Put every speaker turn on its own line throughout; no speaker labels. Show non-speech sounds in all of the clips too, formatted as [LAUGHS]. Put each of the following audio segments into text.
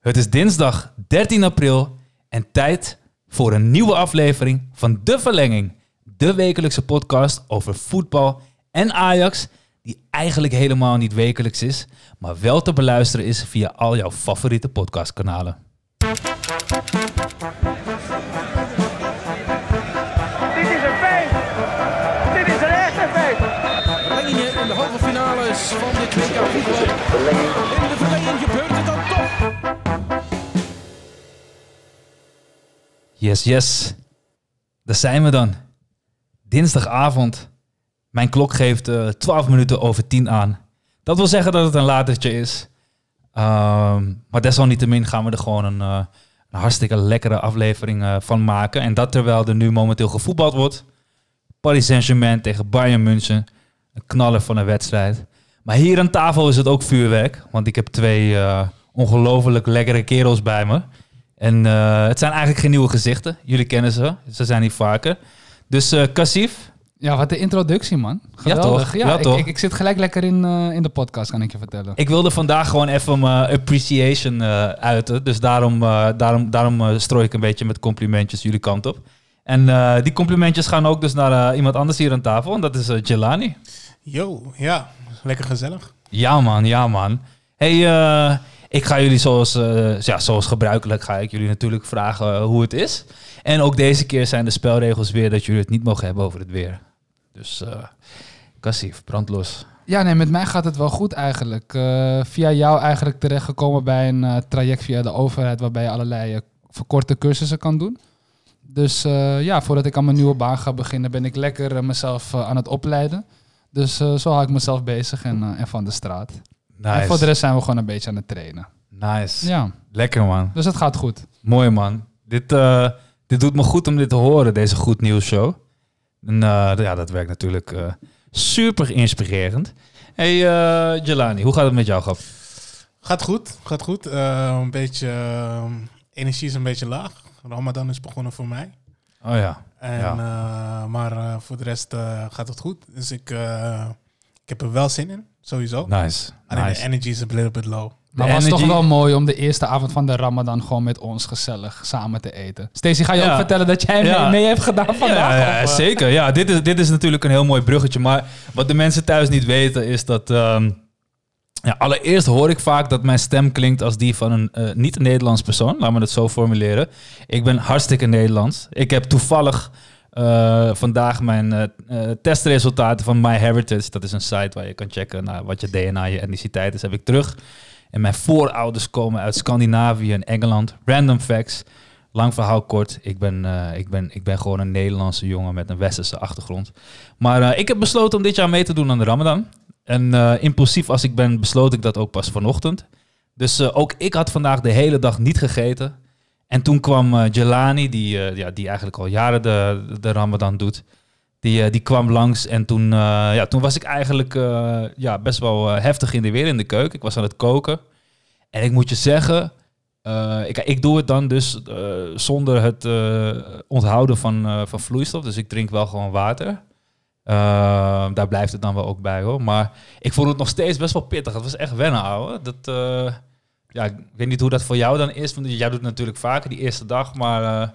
Het is dinsdag 13 april en tijd voor een nieuwe aflevering van De Verlenging. De wekelijkse podcast over voetbal en Ajax, die eigenlijk helemaal niet wekelijks is, maar wel te beluisteren is via al jouw favoriete podcastkanalen.
Dit is een feest. Dit is een echte feest.
Verlengingen in de halve finales van dit WK voetbal.
Yes, yes. Daar zijn we dan. Dinsdagavond. Mijn klok geeft eh 12 minuten over 10 aan. Dat wil zeggen dat het een latertje is. Ehm, maar desalniettemin gaan we er gewoon een, eh, een hartstikke lekkere aflevering eh, van maken. En dat terwijl er nu momenteel gevoetbald wordt. Paris Saint-Germain tegen Bayern München. Een knaller van een wedstrijd. Maar hier aan tafel is het ook vuurwerk. Want ik heb twee ongelooflijk lekkere kerels bij me. En eh, het zijn eigenlijk geen nieuwe gezichten. Jullie kennen ze. Ze zijn hier vaker. Dus eh Cassief,
Ja, wat de introductie, man. Geweldig.
toch? Ja,
ik,
toch?
Ik, ik zit gelijk lekker in, eh, in de podcast, kan ik je vertellen.
ik wilde vandaag gewoon even mijn appreciation eh, uiten. Dus daarom, eh, daarom, daarom strooi ik een beetje met complimentjes jullie kant op. En eh, die complimentjes gaan ook dus naar iemand anders hier aan tafel. En dat is eh, Jelani.
Yo, ja, lekker gezellig.
Ja man, ja man. Hey, eh, ik ga jullie zoals, eh, ja, zoals gebruikelijk ga ik jullie natuurlijk vragen eh, hoe het is. En ook deze keer zijn de spelregels weer dat jullie het niet mogen hebben over het weer. Dus eh Cassief, brand los.
Ja, nee, met mij gaat het wel goed eigenlijk. Eh, via jou eigenlijk terechtgekomen bij een eh, traject via de overheid... waarbij je allerlei eh, verkorte cursussen kan doen. Dus eh, ja, voordat ik aan mijn nieuwe baan ga beginnen... ben ik lekker eh, mezelf eh, aan het opleiden. Dus eh, zo hou ik mezelf bezig en, eh, en van de straat. En voor de rest zijn we gewoon een beetje aan het trainen.
Nice.
Ja,
Lekker man.
dus het gaat goed.
Mooi man. Dit, eh, dit doet me goed om dit te horen, deze Goed Nieuws Show. En eh, ja, dat werkt natuurlijk eh, super inspirerend. Hey eh, Jelani, hoe gaat het met jou, Gap?
Gaat goed, gaat goed. Eh, een beetje, energie is een beetje laag. Ramadan is begonnen voor mij.
Oh ja.
En,
Ja.
eh, maar eh, voor de rest eh, gaat het goed. Dus ik, eh, ik heb er wel zin in, sowieso.
Nice.
Alleen
nice.
de energy is een little bit low.
Maar het was toch wel mooi om de eerste avond van de Ramadan gewoon met ons gezellig samen te eten. Stacey, ga je
Ja.
ook vertellen dat jij
Ja.
mee, mee hebt gedaan vandaag?
Ja, ja,
eh?
zeker. Ja, dit is, dit is natuurlijk een heel mooi bruggetje. Maar wat de mensen thuis niet weten is dat... ehm, ja, allereerst hoor ik vaak dat mijn stem klinkt als die van een eh, niet-Nederlands persoon. Laat me het zo formuleren. Ik ben hartstikke Nederlands. Ik heb toevallig eh, vandaag mijn eh, eh, testresultaten van MyHeritage. Dat is een site waar je kan checken naar wat je DNA, je etniciteit is, heb ik terug. En mijn voorouders komen uit Scandinavië en Engeland. Random facts. Lang verhaal kort. Ik ben, ik, ben, ik ben gewoon een Nederlandse jongen met een westerse achtergrond. Maar ik heb besloten om dit jaar mee te doen aan de Ramadan. En impulsief als ik ben, besloot ik dat ook pas vanochtend. Dus ook ik had vandaag de hele dag niet gegeten. En toen kwam eh, Jelani, die, eh, ja, die eigenlijk al jaren de, de Ramadan doet. Die, eh, die kwam langs en toen, ja, toen was ik eigenlijk ja, best wel heftig in de weer in de keuken. Ik was aan het koken. En ik moet je zeggen, ik, ik doe het dan dus zonder het onthouden van, van vloeistof. Dus ik drink wel gewoon water. Daar blijft het dan wel ook bij hoor. Maar ik vond het nog steeds best wel pittig. Het was echt wennen, ouwe. Dat, ja, ik weet niet hoe dat voor jou dan is. Want jij doet het natuurlijk vaker die eerste dag. Maar eh,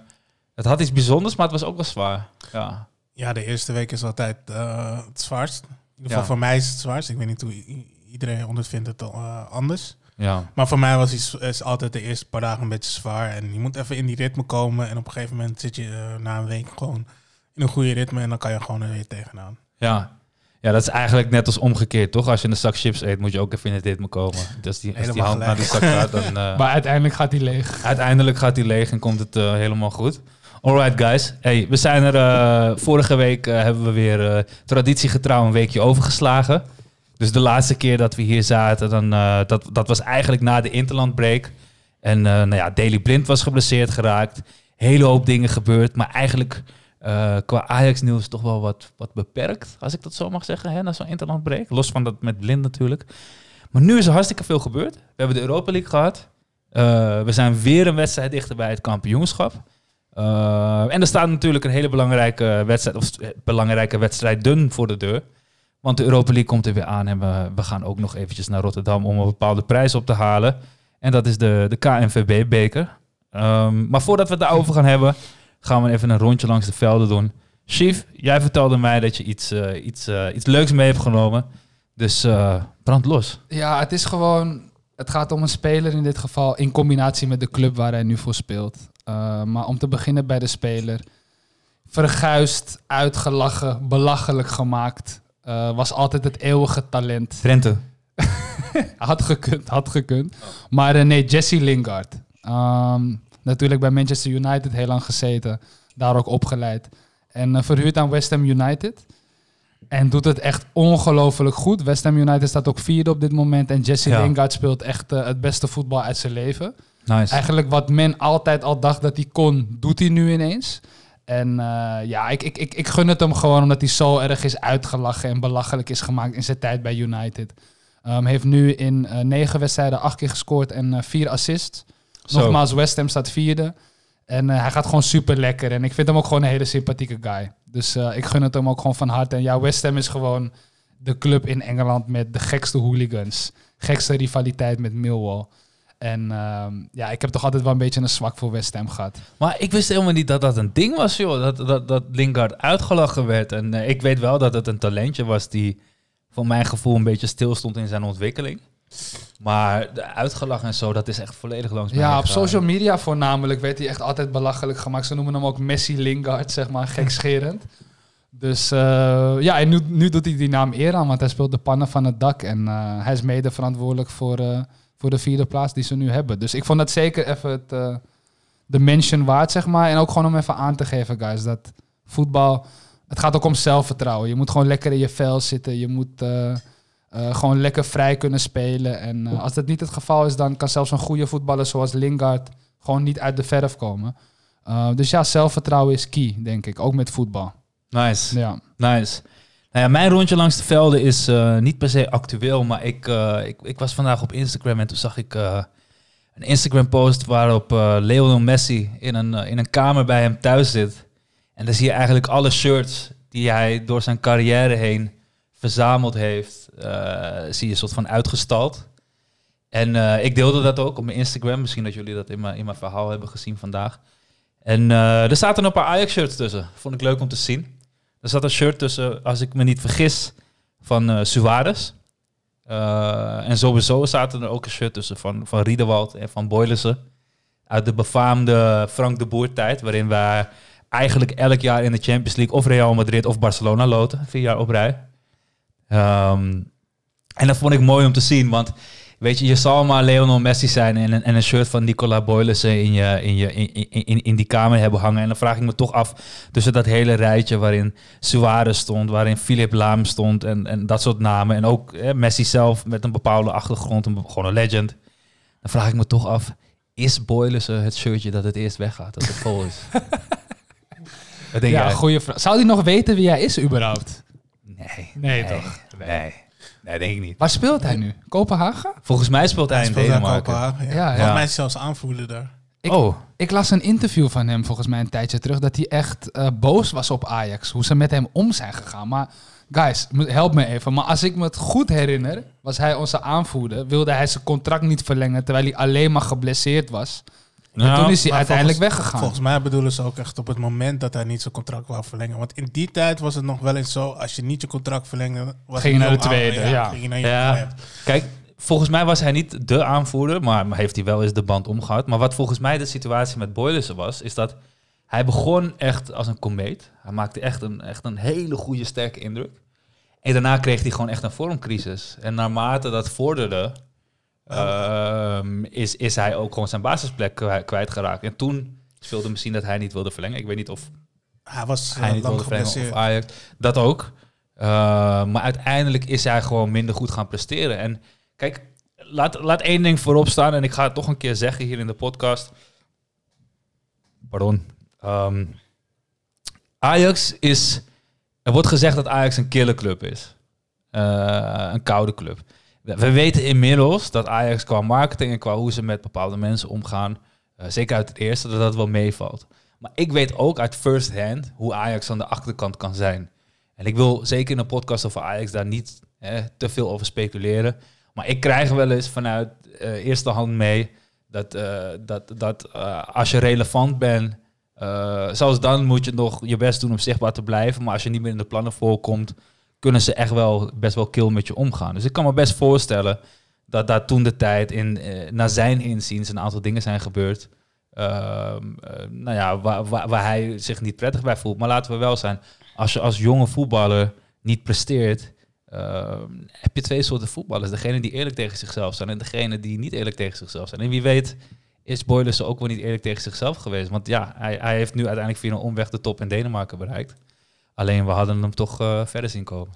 het had iets bijzonders, maar het was ook wel zwaar. Ja,
Ja, de eerste week is altijd eh, het zwaarst. In ieder geval
Ja.
voor mij is het zwaarst. Ik weet niet hoe iedereen ondervindt het uh, anders.
ja.
Maar voor mij was is, is altijd de eerste paar dagen een beetje zwaar. En je moet even in die ritme komen. En op een gegeven moment zit je na een week gewoon in een goede ritme. En dan kan je gewoon er weer tegenaan.
Ja. Ja, dat is eigenlijk net als omgekeerd, toch? Als je een zak chips eet, moet je ook even in het ritme komen. Dus die, als die hand naar die zak gaat, dan... [LAUGHS] eh,
Maar uiteindelijk gaat hij leeg.
Uiteindelijk gaat hij leeg en komt het eh, helemaal goed. Alright guys, hey, we zijn er. eh, vorige week hebben we weer eh, traditiegetrouw een weekje overgeslagen. Dus de laatste keer dat we hier zaten, dan, eh, dat, dat was eigenlijk na de interlandbreak. En eh, nou ja, Daily Blind was geblesseerd geraakt. Hele hoop dingen gebeurd, maar eigenlijk eh, qua Ajax-nieuws toch wel wat, wat beperkt, als ik dat zo mag zeggen, hè, na zo'n interlandbreak. Los van dat met Blind natuurlijk. Maar nu is er hartstikke veel gebeurd. We hebben de Europa League gehad. Eh, we zijn weer een wedstrijd dichter bij het kampioenschap. Eh, en er staat natuurlijk een hele belangrijke wedstrijd, of belangrijke wedstrijden voor de deur. Want de Europa League komt er weer aan en we, we gaan ook nog eventjes naar Rotterdam om een bepaalde prijs op te halen. En dat is de, de KNVB-beker. Ehm, maar voordat we het daarover gaan hebben, gaan we even een rondje langs de velden doen. Chief, jij vertelde mij dat je iets, eh, iets, eh, iets leuks mee hebt genomen. Dus eh, brand los.
Ja, het is gewoon. Het gaat om een speler in dit geval in combinatie met de club waar hij nu voor speelt. Maar om te beginnen bij de speler. Verguisd, uitgelachen, belachelijk gemaakt. Was altijd het eeuwige talent. [LAUGHS]
Drenthe.
had gekund, had gekund. Maar nee, Jesse Lingard. Um, natuurlijk bij Manchester United heel lang gezeten. Daar ook opgeleid. En verhuurd aan West Ham United. En doet het echt ongelooflijk goed. West Ham United staat ook vierde op dit moment. En Jesse ja. Lingard speelt echt uh, het beste voetbal uit zijn leven.
Nice.
Eigenlijk wat men altijd al dacht dat hij kon, doet hij nu ineens. En uh, ja, ik, ik, ik, ik gun het hem gewoon omdat hij zo erg is uitgelachen en belachelijk is gemaakt in zijn tijd bij United. Um, heeft nu in uh, negen wedstrijden acht keer gescoord en vier assists. Zo. Nogmaals, West Ham staat vierde. En hij gaat gewoon super lekker. En ik vind hem ook gewoon een hele sympathieke guy. Dus ik gun het hem ook gewoon van harte. En ja, West Ham is gewoon de club in Engeland met de gekste hooligans. Gekste rivaliteit met Millwall. En uh, ja, ik heb toch altijd wel een beetje een zwak voor West Ham gehad.
Maar ik wist helemaal niet dat dat een ding was, joh. Dat, dat, dat Lingard uitgelachen werd. En uh, ik weet wel dat het een talentje was die voor mijn gevoel een beetje stil stond in zijn ontwikkeling. Maar de uitgelachen en zo, dat is echt volledig langs mij
Ja, op social media voornamelijk werd hij echt altijd belachelijk gemaakt. Ze noemen hem ook Messi Lingard, zeg maar, gekscherend. [LAUGHS] Dus uh, ja, en nu, nu doet hij die naam eer aan, want hij speelt de pannen van het dak. En uh, hij is mede verantwoordelijk voor uh, voor de vierde plaats die ze nu hebben. Dus ik vond dat zeker even het, de mention waard, zeg maar. En ook gewoon om even aan te geven, guys, dat voetbal... Het gaat ook om zelfvertrouwen. Je moet gewoon lekker in je vel zitten. Je moet uh, uh, gewoon lekker vrij kunnen spelen. En als dat niet het geval is, dan kan zelfs een goede voetballer zoals Lingard gewoon niet uit de verf komen. dus ja, zelfvertrouwen is key, denk ik. Ook met voetbal.
Nice.
Ja.
Nice. Nou ja, mijn rondje langs de velden is niet per se actueel, maar ik, ik, ik, was vandaag op Instagram en toen zag ik een Instagram-post waarop Lionel Messi in een, in een kamer bij hem thuis zit. En dan zie je eigenlijk alle shirts die hij door zijn carrière heen verzameld heeft, zie je een soort van uitgestald. En ik deelde dat ook op mijn Instagram, misschien dat jullie dat in mijn, in mijn verhaal hebben gezien vandaag. En er zaten een paar Ajax-shirts tussen, vond ik leuk om te zien. Er zat een shirt tussen, als ik me niet vergis, van Suarez. En sowieso zaten er ook een shirt tussen van, van Riedewald en van Boylissen. Uit de befaamde Frank de Boer tijd, waarin wij eigenlijk elk jaar in de Champions League of Real Madrid of Barcelona loten. Vier jaar op rij. Um, en dat vond ik mooi om te zien, want weet je, je zal maar Lionel Messi zijn en een, en een shirt van Nicola Boylissen in, je, in, je, in, in, in die kamer hebben hangen. En dan vraag ik me toch af, tussen dat hele rijtje waarin Suarez stond, waarin Philip Laam stond en, en dat soort namen. En ook eh, Messi zelf met een bepaalde achtergrond, een, gewoon een legend. Dan vraag ik me toch af, is Boylissen het shirtje dat het eerst weggaat, dat het vol is? [LAUGHS]
Wat denk ja, goede vraag. Zou hij nog weten wie hij is überhaupt?
Nee.
Nee, nee toch?
Nee. Nee, denk ik niet.
Waar speelt hij nu? Kopenhagen?
Volgens mij speelt hij, hij in Denemarken.
Kopenhagen, ja. ja, ja. Volgens mij is zelfs aanvoerder daar.
Ik, oh. ik las een interview van hem volgens mij een tijdje terug... dat hij echt uh, boos was op Ajax. Hoe ze met hem om zijn gegaan. Maar guys, help me even. Maar als ik me het goed herinner... was hij onze aanvoerder. Wilde hij zijn contract niet verlengen... terwijl hij alleen maar geblesseerd was... Nou, en toen is hij uiteindelijk
volgens,
weggegaan.
Volgens mij bedoelen ze ook echt op het moment dat hij niet zijn contract wou verlengen. Want in die tijd was het nog wel eens zo, als je niet je contract verlengde... Was
ging je naar de tweede, aan, ja. ja.
Ging je naar je
ja. Kijk, volgens mij was hij niet de aanvoerder, maar heeft hij wel eens de band omgehad. Maar wat volgens mij de situatie met Boylissen was, is dat hij begon echt als een komeet. Hij maakte echt een, echt een hele goede, sterke indruk. En daarna kreeg hij gewoon echt een vormcrisis. En naarmate dat vorderde, uh, is, is hij ook gewoon zijn basisplek kwijtgeraakt. En toen speelde misschien dat hij niet wilde verlengen. Ik weet niet of
hij, was,
hij niet wilde verlengen of Ajax. Dat ook. Uh, maar uiteindelijk is hij gewoon minder goed gaan presteren. En kijk, laat, laat één ding voorop staan. En ik ga het toch een keer zeggen hier in de podcast. Pardon. Um, Ajax is... Er wordt gezegd dat Ajax een killerclub is. Uh, een koude club. We weten inmiddels dat Ajax qua marketing en qua hoe ze met bepaalde mensen omgaan, uh, zeker uit het eerste, dat dat wel meevalt. Maar ik weet ook uit first hand hoe Ajax aan de achterkant kan zijn. En ik wil zeker in een podcast over Ajax daar niet te veel over speculeren. Maar ik krijg wel eens vanuit eh, eerste hand mee dat, eh, dat, dat eh, als je relevant bent, eh, zelfs dan moet je nog je best doen om zichtbaar te blijven. Maar als je niet meer in de plannen voorkomt, kunnen ze echt wel best wel kil met je omgaan. Dus ik kan me best voorstellen dat daar toen de tijd in, eh, naar zijn inziens een aantal dingen zijn gebeurd. ehm, eh, nou ja, waar, waar, waar hij zich niet prettig bij voelt. Maar laten we wel zijn, als je als jonge voetballer niet presteert, ehm, heb je twee soorten voetballers. Degene die eerlijk tegen zichzelf zijn en degene die niet eerlijk tegen zichzelf zijn. En wie weet is Boilers ook wel niet eerlijk tegen zichzelf geweest. Want ja, hij, hij heeft nu uiteindelijk via een omweg de top in Denemarken bereikt. Alleen we hadden hem toch eh, verder zien komen.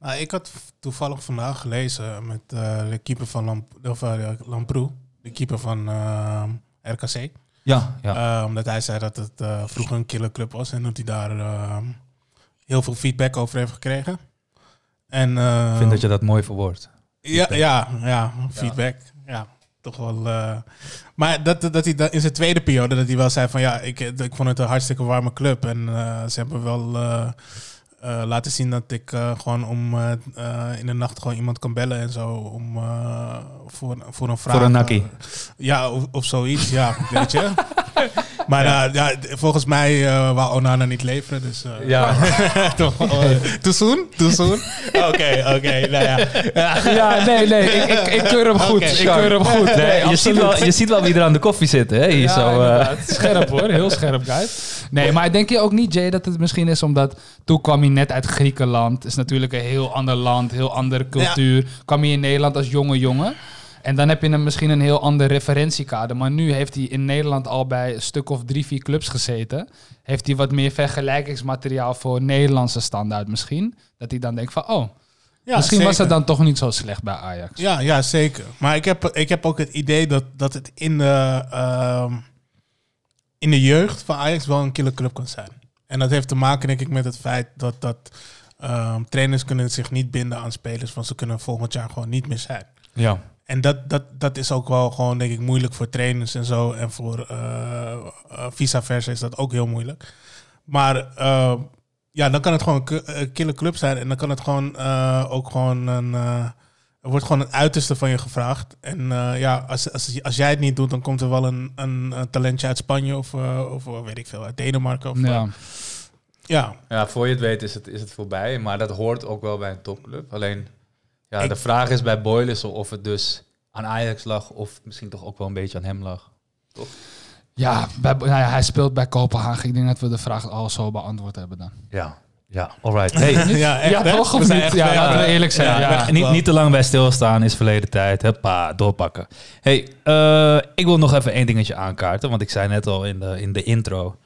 Nou, ik had toevallig vandaag gelezen met eh, de keeper van Lamp of, uh, Lamproe, de keeper van eh, RKC.
Ja, ja.
Eh, omdat hij zei dat het eh, vroeger een killerclub was en dat hij daar eh, heel veel feedback over heeft gekregen. En, eh,
ik vind dat je dat mooi verwoordt.
Ja, ja, ja, feedback. Ja, toch wel. eh, maar dat, dat hij dat in zijn tweede periode dat hij wel zei van ja, ik, ik vond het een hartstikke warme club. En eh, ze hebben wel eh, eh, laten zien dat ik eh, gewoon om eh, eh, in de nacht gewoon iemand kan bellen en zo. Om eh, voor, voor een vraag.
Voor een nakkie.
Ja, of, of zoiets, ja, [LAUGHS] weet je. Maar ja. ja, volgens mij eh wou Onana niet leveren, dus... eh,
Ja. [LAUGHS]
toch eh, Too soon? Too soon? [LAUGHS] Oké, oké, nou ja.
Ja, nee, nee. Ik, ik, ik keur hem goed.
Oké.
ik keur hem goed.
Nee, je, ziet wel, je ziet wel wie er aan de koffie zit, hè? Hier
Ja,
zo, eh.
Scherp hoor, heel scherp guys. Nee, maar denk je ook niet, Jay, dat het misschien is omdat toen kwam hij net uit Griekenland. is natuurlijk een heel ander land, heel andere cultuur. Kwam hij in Nederland als jonge jongen. En dan heb je hem misschien een heel ander referentiekader. Maar nu heeft hij in Nederland al bij een stuk of drie, vier clubs gezeten. Heeft hij wat meer vergelijkingsmateriaal voor Nederlandse standaard misschien. Dat hij dan denkt van, oh,
Ja,
misschien was het dan toch niet zo slecht bij Ajax.
Ja, ja, zeker. Maar ik heb, ik heb ook het idee dat, dat het in de, ehm, in de jeugd van Ajax wel een killerclub kan zijn. En dat heeft te maken, denk ik, met het feit dat, dat ehm, trainers kunnen zich niet binden aan spelers, want ze kunnen volgend jaar gewoon niet meer zijn.
ja.
En dat, dat, dat is ook wel gewoon, denk ik, moeilijk voor trainers en zo. En voor eh eh, vice versa is dat ook heel moeilijk. Maar eh, ja, dan kan het gewoon een k- een killer club zijn. En dan kan het gewoon eh, ook gewoon een... eh, er wordt gewoon het uiterste van je gevraagd. En eh, ja, als, als, als jij het niet doet, dan komt er wel een, een, een talentje uit Spanje of, of weet ik veel, uit Denemarken. Of,
Ja.
ja.
Ja, voor je het weet is het, is het voorbij. Maar dat hoort ook wel bij een topclub. Alleen, ja,
Ik-
de vraag is bij Boilers of het dus aan Ajax lag... of misschien toch ook wel een beetje aan hem lag.
Ja, bij, nou ja, hij speelt bij Kopenhagen. Ik denk dat we de vraag al zo beantwoord hebben dan.
Ja, ja, alright. Hey,
ja, echt,
ja, toch
We
of niet? Ja, laten we eerlijk zijn.
Ja,
Ja,
niet, niet te lang bij stilstaan is verleden tijd. Huppa, doorpakken. Hey, eh, ik wil nog even één dingetje aankaarten. Want ik zei net al in de, in de intro,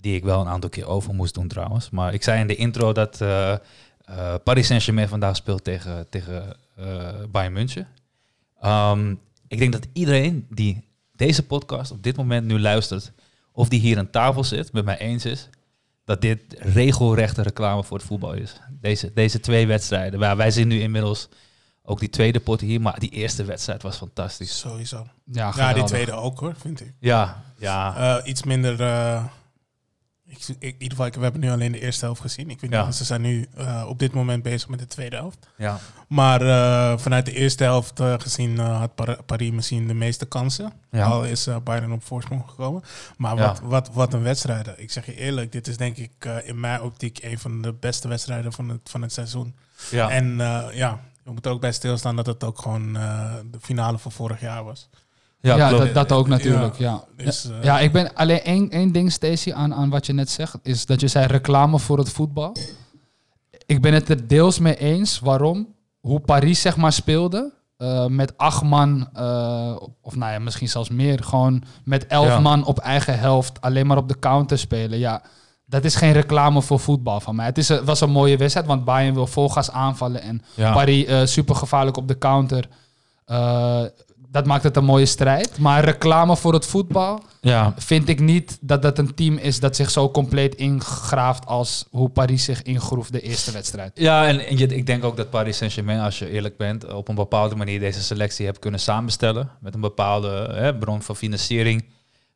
die ik wel een aantal keer over moest doen trouwens. Maar ik zei in de intro dat eh, eh, Paris Saint-Germain vandaag speelt tegen, tegen eh, Bayern München. Ehm, ik denk dat iedereen die deze podcast op dit moment nu luistert, of die hier aan tafel zit, met mij eens is, dat dit regelrechte reclame voor het voetbal is. Deze, deze twee wedstrijden. Waar wij zien nu inmiddels ook die tweede pot hier, maar die eerste wedstrijd was fantastisch.
Sowieso.
ja,
Ja, die tweede ook hoor, vind ik.
Ja, ja.
Eh, iets minder. Ik, ik, in ieder geval, ik- we hebben nu alleen de eerste helft gezien. Ik weet
Ja.
niet, ze zijn nu eh, op dit moment bezig met de tweede helft.
ja.
Maar eh, vanuit de eerste helft eh, gezien had Par- Paris misschien de meeste kansen.
Ja.
Al is Bayern op voorsprong gekomen. Maar
Ja.
wat, wat, wat een wedstrijd. Ik zeg je eerlijk, dit is denk ik in mijn optiek een van de beste wedstrijden van het, van het seizoen.
ja.
En ja, we moeten ook bij stilstaan dat het ook gewoon de finale van vorig jaar was.
Ja, dat, dat ook natuurlijk. Ja,
Dus, eh,
ja ik ben alleen één, één ding, Stacey, aan, aan wat je net zegt. Is dat je zei reclame voor het voetbal. Ik ben het er deels mee eens. Waarom? Hoe Paris zeg maar speelde. eh, met acht man, eh, of nou ja, misschien zelfs meer. Gewoon met elf
Ja.
man op eigen helft. Alleen maar op de counter spelen. Ja, dat is geen reclame voor voetbal van mij. Het is, een- was een mooie wedstrijd, want Bayern wil volgas aanvallen. En
ja.
Paris eh, super gevaarlijk op de counter. Eh, dat maakt het een mooie strijd. Maar reclame voor het voetbal
ja.
vind ik niet dat dat een team is dat zich zo compleet ingraaft als hoe Paris zich ingroef de eerste wedstrijd.
Ja, en, en je, ik denk ook dat Paris Saint-Germain, als je eerlijk bent, op een bepaalde manier deze selectie hebt kunnen samenstellen. Met een bepaalde hè, bron van financiering.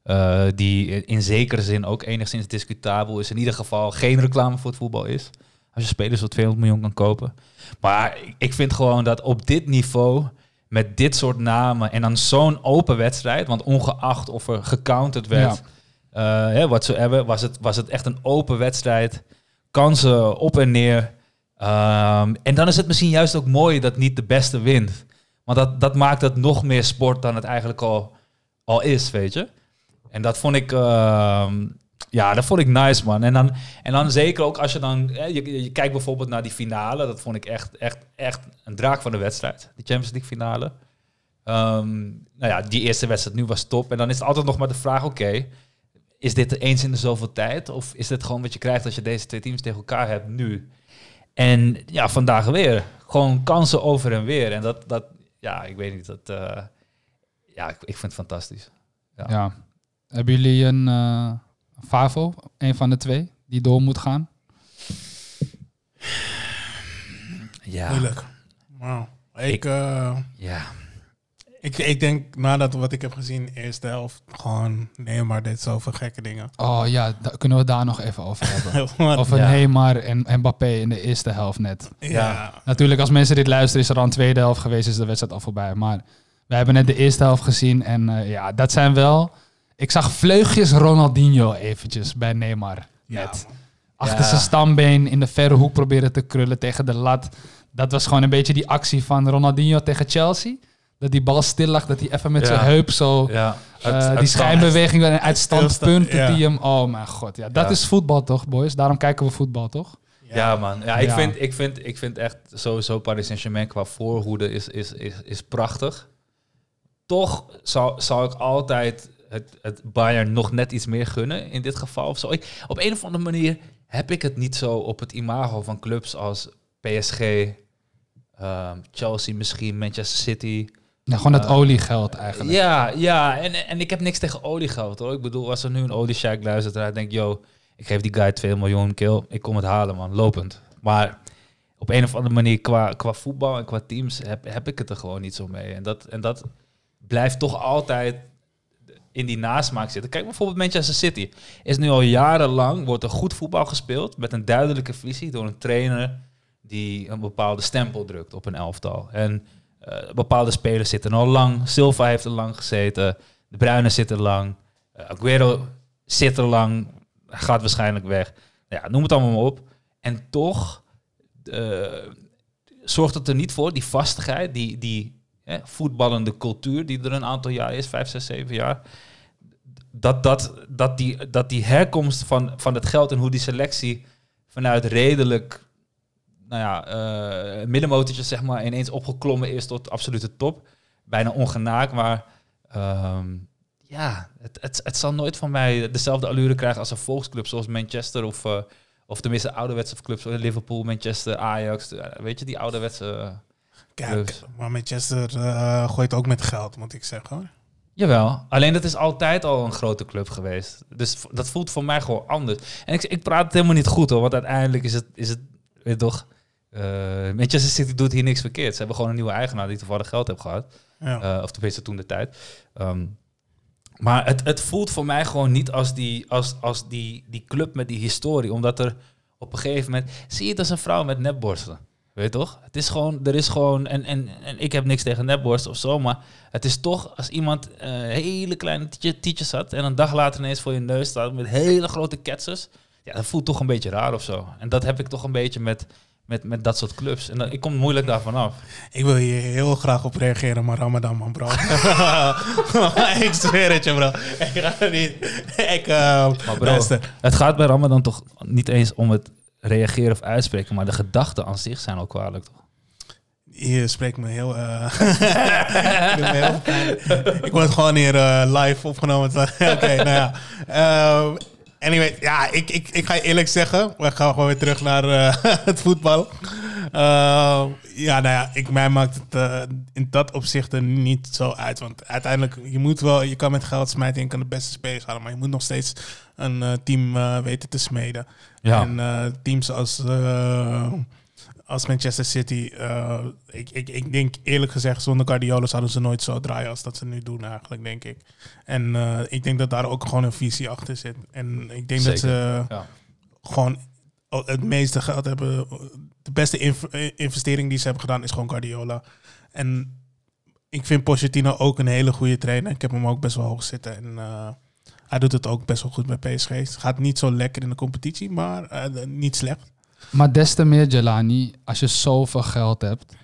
eh, die in zekere zin ook enigszins discutabel is. In ieder geval geen reclame voor het voetbal is. Als je spelers voor 200 miljoen kan kopen. Maar ik vind gewoon dat op dit niveau met dit soort namen en dan zo'n open wedstrijd, want ongeacht of er gecounterd werd, eh hè, whatsoever, was het, was het echt een open wedstrijd. Kansen op en neer. Ehm, en dan is het misschien juist ook mooi dat niet de beste wint. Want dat, dat maakt het nog meer sport dan het eigenlijk al, al is, weet je. En dat vond ik, ehm, ja, dat vond ik nice, man. En dan, en dan zeker ook als je dan, hè, je, kijkt bijvoorbeeld naar die finale. Dat vond ik echt, echt, echt een draak van de wedstrijd. Die Champions League finale. Ehm, nou ja, die eerste wedstrijd nu was top. En dan is het altijd nog maar de vraag, oké, is dit eens in de zoveel tijd? Of is dit gewoon wat je krijgt als je deze twee teams tegen elkaar hebt nu? En ja, vandaag weer. Gewoon kansen over en weer. En dat, dat ja, ik weet niet, dat, eh, ja, ik, ik vind het fantastisch. Ja.
Ja. Hebben jullie een eh Favo, een van de twee, die door moet gaan?
Ja.
Moeilijk. Wauw. Ik,
Ik-
eh,
Ja.
ik, ik denk, nadat wat ik heb gezien, eerste helft, gewoon Neymar deed zoveel gekke dingen.
Oh ja, da- kunnen we daar nog even over [LAUGHS] hebben?
Maar-
Over
Ja.
Neymar en Mbappé in de eerste helft net.
ja.
Natuurlijk, als mensen dit luisteren, is er al een tweede helft geweest, is de wedstrijd al voorbij. Maar we hebben net de eerste helft gezien en eh, ja, dat zijn wel... Ik zag vleugjes Ronaldinho eventjes bij Neymar.
Ja,
Net. Achter zijn stambeen in de verre hoek proberen te krullen tegen de lat. Dat was gewoon een beetje die actie van Ronaldinho tegen Chelsea. Dat die bal stil lag, dat hij even met zijn heup zo...
ja. het
die schijnbeweging en uit stand
Stilsta-
punten
ja.
die hem... Oh mijn god, ja, dat is voetbal toch, boys? Daarom kijken we voetbal, toch?
Ja, man. Ja, ik,
Ja.
Vind, ik, vind, ik vind echt sowieso Paris Saint-Germain qua voorhoede is, is, is, is prachtig. Toch zou, zou ik altijd het, het Bayern nog net iets meer gunnen in dit geval. Of zo. Ik, op een of andere manier heb ik het niet zo op het imago van clubs als PSG, ehm, Chelsea misschien, Manchester City.
Ja, gewoon het
Eh,
oliegeld eigenlijk.
Ja, ja. En, en ik heb niks tegen oliegeld hoor. Ik bedoel, als er nu een olieshack luistert en hij denkt, yo, ik geef die guy 2 miljoen kill, ik kom het halen man, lopend. Maar op een of andere manier qua, qua voetbal en qua teams heb, heb ik het er gewoon niet zo mee. En dat, en dat blijft toch altijd in die nasmaak zitten. Kijk bijvoorbeeld Manchester City. Is nu al jarenlang, wordt er goed voetbal gespeeld met een duidelijke visie door een trainer die een bepaalde stempel drukt op een elftal. En eh, bepaalde spelers zitten al lang. Silva heeft er lang gezeten. De Bruyne zit er lang. Eh, Aguero zit er lang. Gaat waarschijnlijk weg. Ja, noem het allemaal op. En toch eh, zorgt het er niet voor, die vastigheid, die, die voetballende cultuur die er een aantal jaar is, vijf, zes, zeven jaar. Dat, dat, dat, die, dat die herkomst van, van het geld en hoe die selectie vanuit redelijk nou ja, middenmotortjes zeg maar ineens opgeklommen is tot absolute top. Bijna ongenaakbaar. Ehm ja, het, het, het zal nooit van mij dezelfde allure krijgen als een volksclub zoals Manchester of, eh, of tenminste ouderwetse clubs zoals Liverpool, Manchester, Ajax. eh, weet je, die ouderwetse...
Kijk,
Dus.
maar Manchester eh gooit ook met geld, moet ik zeggen. Hoor.
Jawel, alleen dat is altijd al een grote club geweest. Dus dat voelt voor mij gewoon anders. En ik, ik praat het helemaal niet goed hoor, want uiteindelijk is het, is het weet toch... eh, Manchester City doet hier niks verkeerd. Ze hebben gewoon een nieuwe eigenaar die toevallig geld heeft gehad.
Ja.
Eh, of tenminste toen de tijd. Ehm, maar het, het voelt voor mij gewoon niet als, die, als, als die, die club met die historie. Omdat er op een gegeven moment... Zie je het als een vrouw met nepborsten. Weet je toch? Het is gewoon... Er is gewoon en, en, en ik heb niks tegen nepborsten of zo. Maar het is toch als iemand eh, hele kleine tietje- tietjes had... en een dag later ineens voor je neus staat met hele grote ketsers. Ja, dat voelt toch een beetje raar of zo. En dat heb ik toch een beetje met, met, met dat soort clubs. En dat, ik kom moeilijk daarvan af.
Ik wil hier heel graag op reageren, maar Ramadan, man, bro. [LAUGHS] ik zweer het je, bro. Ik ga er niet. Ik, eh
Maar bro,
luister.
het gaat bij Ramadan toch niet eens om het reageren of uitspreken, maar de gedachten aan zich zijn al kwalijk, toch?
Je spreekt me heel... eh, [LAUGHS] ik word gewoon hier eh, live opgenomen. [LAUGHS] Oké, nou ja. Eh, anyway, ja, ik, ik, ik ga eerlijk zeggen. We gaan gewoon weer terug naar [LAUGHS] het voetbal. Eh, ja, nou ja, ik, mij maakt het eh, in dat opzicht er niet zo uit. Want uiteindelijk, je moet wel, je kan met geld smijten en je kan de beste spelers halen. Maar je moet nog steeds een eh, team weten te smeden.
Ja.
En teams als, als Manchester City, ik, ik, ik denk eerlijk gezegd, zonder Guardiola zouden ze nooit zo draaien als dat ze nu doen eigenlijk, denk ik. En ik denk dat daar ook gewoon een visie achter zit. En ik denk dat ze
Ja.
gewoon het meeste geld hebben. De beste inv- investering die ze hebben gedaan is gewoon Guardiola. En ik vind Pochettino ook een hele goede trainer. Ik heb hem ook best wel hoog zitten. En eh, hij doet het ook best wel goed bij PSG. Het gaat niet zo lekker in de competitie, maar eh, niet slecht.
Maar des te meer, Jelani, als je zoveel geld hebt,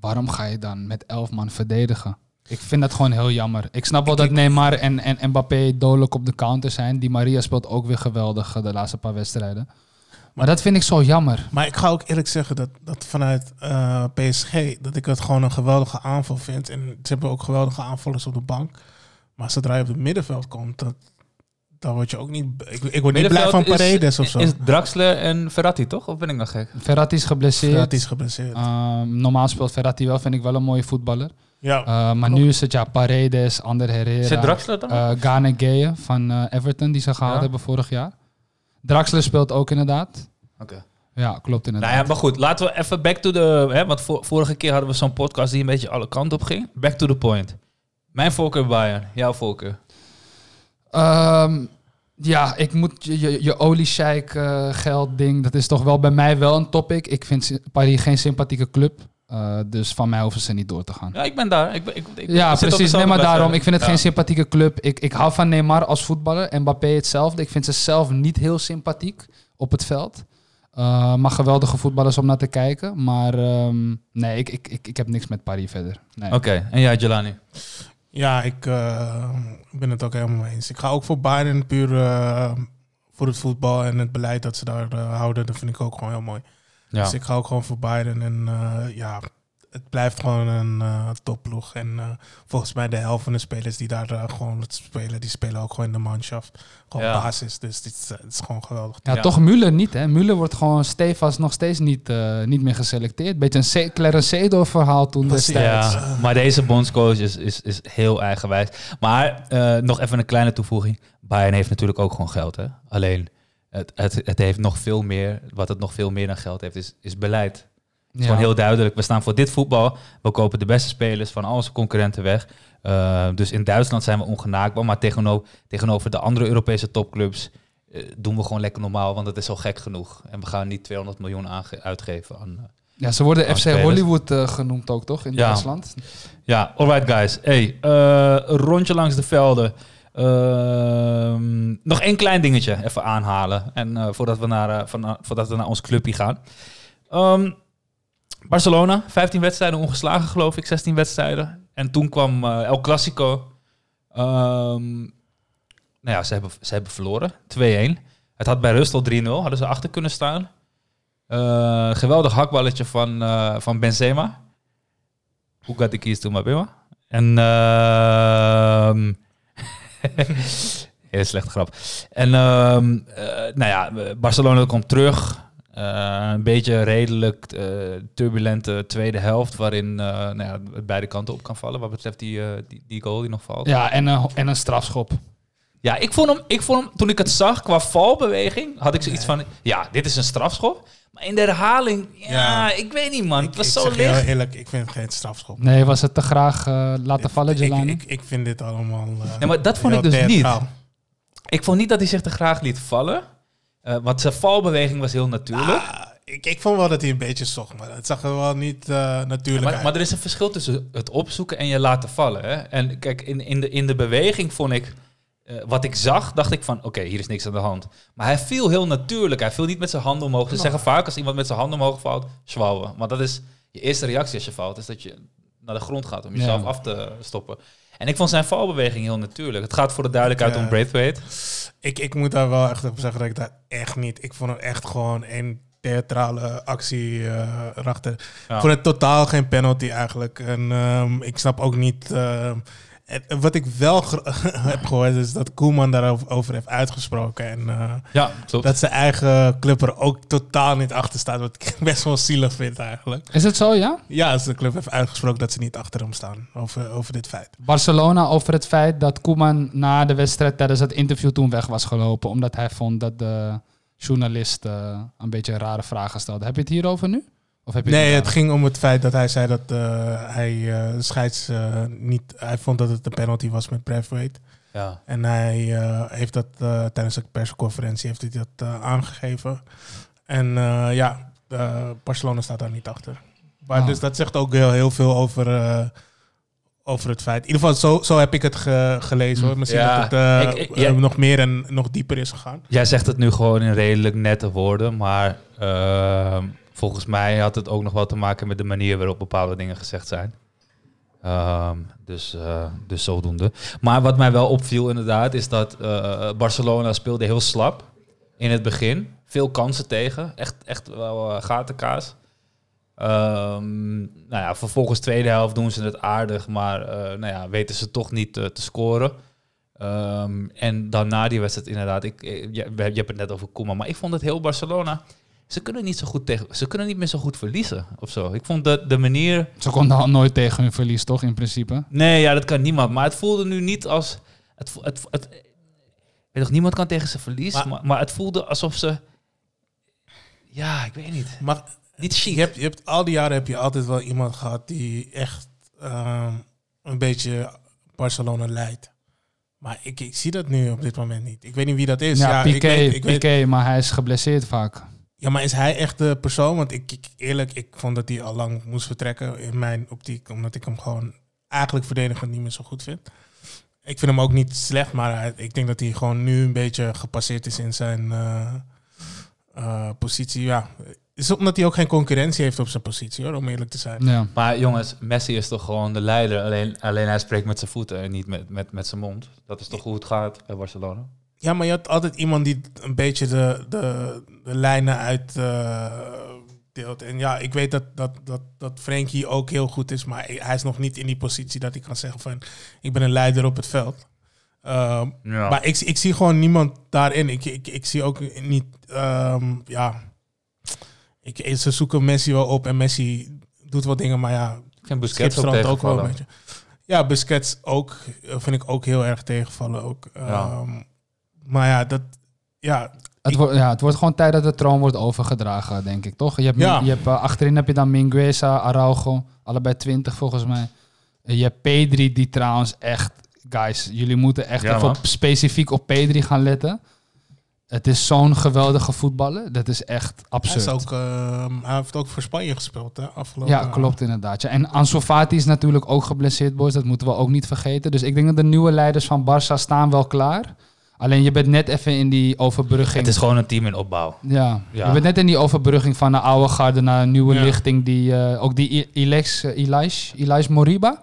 waarom ga je dan met elf man verdedigen? Ik vind dat gewoon heel jammer. Ik snap wel
Ik-
dat Neymar en, en Mbappé dodelijk op de counter zijn. Die Maria speelt ook weer geweldig eh, de laatste paar wedstrijden. Maar dat vind ik zo jammer.
Maar ik ga ook eerlijk zeggen dat, dat vanuit eh, PSG, dat ik het gewoon een geweldige aanval vind. En ze hebben ook geweldige aanvallers op de bank. Maar zodra je op het middenveld komt, dat, dan word je ook niet... Ik, ik word niet blij van Paredes of zo.
Is Draxler en Verratti, toch? Of ben ik nog gek?
Verratti is geblesseerd.
Dat is geblesseerd.
Ehm, normaal speelt Verratti wel, vind ik wel een mooie voetballer.
ja.
Eh, maar nu is het ja Paredes, Ander Herrera.
Zit Draxler dan?
eh Gane Gueye van eh, Everton, die ze gehaald
Ja.
hebben vorig jaar. Draxler speelt ook inderdaad.
Oké.
Ja, klopt inderdaad.
Nou ja, maar goed, laten we even back to the... Hè, want vor- vorige keer hadden we zo'n podcast die een beetje alle kanten op ging. Back to the point. Mijn voorkeur Bayern, jouw voorkeur.
Ehm, ja, ik moet je, je, je oliesheik geld ding, dat is toch wel bij mij wel een topic. Ik vind Paris geen sympathieke club. Eh, dus van mij hoeven ze niet door te gaan.
Ja, ik ben daar. Ik, ik, ik,
Ja, precies. Nee, maar daarom. Ik vind het
Ja.
geen sympathieke club. Ik, ik hou van Neymar als voetballer. En Mbappé hetzelfde. Ik vind ze zelf niet heel sympathiek op het veld. Eh, maar geweldige voetballers om naar te kijken. Maar ehm, nee, ik, ik, ik, ik heb niks met Paris verder. Nee.
Oké, en jij Jelani?
Ja, ik eh, ben het ook helemaal mee eens. Ik ga ook voor Bayern puur voor het voetbal en het beleid dat ze daar houden. Dat vind ik ook gewoon heel mooi.
Ja.
Dus ik ga ook gewoon voor Bayern. En eh, ja, het blijft gewoon een eh topploeg. En eh, volgens mij de helft van de spelers die daar gewoon spelen, die spelen ook gewoon in de manschaft. Gewoon
Ja.
basis. Dus dit is, het is gewoon geweldig.
Ja,
Ja.
toch Müller niet, hè? Müller wordt gewoon stevast nog steeds niet, eh, niet meer geselecteerd. Beetje een C- Clarence Seedorf verhaal toen destijds.
Ja, maar deze bondscoach is, is, is heel eigenwijs. Maar eh, nog even een kleine toevoeging. Bayern heeft natuurlijk ook gewoon geld. Hè? Alleen, het, het, het heeft nog veel meer, wat het nog veel meer dan geld heeft, is, is beleid. Het is
Ja.
gewoon heel duidelijk. We staan voor dit voetbal. We kopen de beste spelers van al onze concurrenten weg. Eh, dus in Duitsland zijn we ongenaakbaar. Maar tegenover, tegenover de andere Europese topclubs eh, doen we gewoon lekker normaal. Want het is al gek genoeg. En we gaan niet 200 miljoen uitgeven aan... eh,
Ja, ze worden FC
spelers.
Hollywood genoemd ook, toch? In
Ja.
Duitsland.
Ja, alright guys. Hey, rondje langs de velden. Ehm, nog één klein dingetje even aanhalen. En eh, voordat, we naar, eh, van, voordat we naar ons clubje gaan. Ehm, Barcelona, 15 wedstrijden ongeslagen geloof ik, 16 wedstrijden. En toen kwam eh, El Clasico. Ehm, nou ja, ze hebben, ze hebben verloren, 2-1. Het had bij rust al 3-0, hadden ze achter kunnen staan. Eh, geweldig hakballetje van, eh, van Benzema. Hoe gaat de keys to Mabema? En [LAUGHS] heel slechte grap. En ehm, eh, nou ja, Barcelona komt terug. Eh, een beetje redelijk eh, turbulente tweede helft, waarin nou ja, het beide kanten op kan vallen. Wat betreft die, die, die goal die nog valt.
Ja, en, en een strafschop.
Ja, ik vond, hem, ik vond hem, toen ik het zag qua valbeweging, had ik zoiets van, ja, dit is een strafschop. Maar in de herhaling, ja,
Ja.
ik weet niet man,
Ik,
het was
ik
zo
je heel
licht.
eerlijk, ik vind het geen strafschop.
Nee, was het te graag eh, laten vallen,
ik,
Jelani?
ik, ik vind dit allemaal... eh,
Nee, maar dat vond ik dus niet. Ik vond niet dat hij zich te graag liet vallen. Eh, want zijn valbeweging was heel natuurlijk.
Ah, ik, ik vond wel dat hij een beetje zocht, maar het zag er wel niet eh, natuurlijk
maar,
uit.
maar er is een verschil tussen het opzoeken en je laten vallen. Hè? En kijk, in, in, de, in de beweging vond ik... eh, wat ik zag, dacht ik van, oké, hier is niks aan de hand. Maar hij viel heel natuurlijk. Hij viel niet met zijn handen omhoog. Ze zeggen vaak, als iemand met zijn handen omhoog valt, zwouwen. Maar dat is je eerste reactie als je valt, is dat je naar de grond gaat om jezelf
Ja.
af te stoppen. En ik vond zijn valbeweging heel natuurlijk. Het gaat voor de duidelijkheid
Ja.
om Braithwaite.
Ik, ik moet daar wel echt op zeggen dat ik dat echt niet... Ik vond het echt gewoon een theatrale actie eh erachter.
Ja.
Ik vond het totaal geen penalty eigenlijk. En ehm, ik snap ook niet... ehm, het- wat ik wel [LAUGHS] heb gehoord is dat Koeman daarover over heeft uitgesproken. En eh,
Ja,
dat zijn eigen club er ook totaal niet achter staat. Wat ik [LAUGHS] best wel zielig vind eigenlijk.
Is het zo, ja?
Ja, als de club heeft uitgesproken dat ze niet achter hem staan over, over dit feit.
Barcelona over het feit dat Koeman na de wedstrijd tijdens het interview toen weg was gelopen. Omdat hij vond dat de journalist eh, een beetje rare vragen stelde. Heb je het hierover nu? Of heb je
Nee, het ging om het feit dat hij zei dat eh, hij eh, scheids eh, niet. Hij vond dat het een penalty was met Braithwaite.
Ja.
En hij heeft dat tijdens de persconferentie heeft hij dat aangegeven. En ja, Barcelona staat daar niet achter. Maar
Oh.
dus dat zegt ook heel, heel veel over, over het feit. In ieder geval, zo, zo heb ik het ge- gelezen hoor. Misschien
Ja,
dat het
ik- ik- ja.
nog meer en nog dieper is gegaan.
Jij zegt het nu gewoon in redelijk nette woorden, maar ehm, volgens mij had het ook nog wel te maken met de manier waarop bepaalde dingen gezegd zijn. Ehm, dus, eh, dus zodoende. Maar wat mij wel opviel inderdaad, is dat eh, Barcelona speelde heel slap in het begin. Veel kansen tegen, echt, echt wel eh, gatenkaas. Ehm, nou ja, vervolgens tweede helft doen ze het aardig, maar nou ja, weten ze toch niet te scoren. Ehm, en dan na die wedstrijd inderdaad, ik, je, je hebt het net over Koeman, maar ik vond het heel Barcelona. Ze kunnen niet zo goed tegen, ze kunnen niet meer zo goed verliezen of zo. Ik vond de, de manier.
Ze konden al nooit tegen hun verlies, toch, in principe?
Nee, ja, dat kan niemand. Maar het voelde nu niet als. Het, het, het, weet nog, niemand kan tegen zijn verlies,
Maar-
maar, maar, het voelde alsof ze. Ja, ik weet niet.
Maar
Niet chic.
je hebt, je hebt, al die jaren heb je altijd wel iemand gehad die echt ehm, een beetje Barcelona leidt. Maar ik, ik zie dat nu op dit moment niet. Ik weet niet wie dat is.
ja,
ik
Piqué,
weet- ik weet-
Piqué, maar hij is geblesseerd vaak.
Ja, maar is hij echt de persoon? Want ik, ik eerlijk, ik vond dat hij al lang moest vertrekken in mijn optiek, omdat ik hem gewoon eigenlijk verdedigend niet meer zo goed vind. Ik vind hem ook niet slecht, maar hij- ik denk dat hij gewoon nu een beetje gepasseerd is in zijn eh, eh, positie. Ja, is het omdat hij ook geen concurrentie heeft op zijn positie, hoor, om eerlijk te zijn.
Ja.
Maar jongens, Messi is toch gewoon de leider. Alleen, alleen hij spreekt met zijn voeten en niet met, met, met zijn mond. Dat is toch hoe het gaat bij Barcelona?
Ja, maar je had altijd iemand die een beetje de, de, de lijnen uit eh, deelt. En ja, ik weet dat, dat, dat, dat Frenkie ook heel goed is, maar hij is nog niet in die positie dat hij kan zeggen van ik ben een leider op het veld. Ehm,
Ja.
Maar ik, ik zie gewoon niemand daarin. Ik, ik, ik zie ook niet, ehm, ja, ik, ze zoeken Messi wel op en Messi doet wat dingen, maar ja,
ik vind Busquets ook
ook wel een beetje. Ja, Busquets ook. eh, Vind ik ook heel erg tegenvallen. Ook.
Ja.
Ehm, maar ja, dat... Ja,
Het, wordt, ja, het wordt gewoon tijd dat de troon wordt overgedragen, denk ik, toch? Je hebt,
Ja.
je hebt, eh, achterin heb je dan Mingueza, Araujo, allebei 20 volgens mij. En je hebt Pedri, die trouwens echt... Guys, jullie moeten echt
Ja,
even
man.
op- specifiek op Pedri gaan letten. Het is zo'n geweldige voetballer. Dat is echt
hij,
absurd.
is ook, ehm, hij heeft ook voor Spanje gespeeld, hè? Afgelopen
Ja, klopt inderdaad. Ja. En Ansu Fati is natuurlijk ook geblesseerd, boys. Dat moeten we ook niet vergeten. Dus ik denk dat de nieuwe leiders van Barça staan wel klaar. Alleen je bent net even in die overbrugging.
Het is gewoon een team in opbouw.
Ja.
Ja.
je bent net in die overbrugging van de oude garde naar een nieuwe
Ja.
lichting. Die, eh, ook die uh, Elias, Elias Moriba.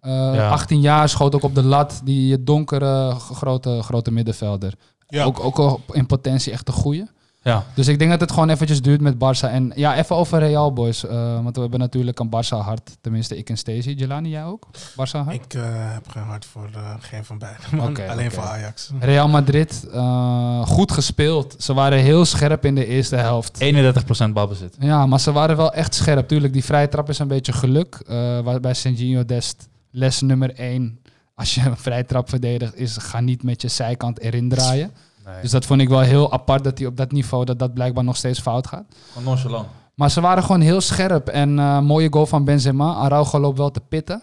Eh,
Ja.
18 jaar, schoot ook op de lat. Die donkere, grote, grote middenvelder.
Ja.
Ook, ook al in potentie echt een goeie.
Ja.
Dus ik denk dat het gewoon eventjes duurt met Barça. En ja, even over Real, boys. Eh, want we hebben natuurlijk een Barça-hart. Tenminste, ik en Stacey. Jelani, jij ook? Barça-hart?
Ik eh, heb geen hart voor eh, geen van beiden. Alleen voor Ajax.
Real Madrid, eh, goed gespeeld. Ze waren heel scherp in de eerste helft.
31% balbezit.
Ja, maar ze waren wel echt scherp. Tuurlijk, die vrije trap is een beetje geluk. Eh waar bij Sergio Dest les nummer 1. Als je een vrije trap verdedigt, is ga niet met je zijkant erin draaien.
Nee.
Dus dat vond ik wel heel apart dat hij op dat niveau dat dat blijkbaar nog steeds fout gaat.
Gewoon nonchalant.
Maar ze waren gewoon heel scherp. En eh, mooie goal van Benzema. Araujo loopt wel te pitten.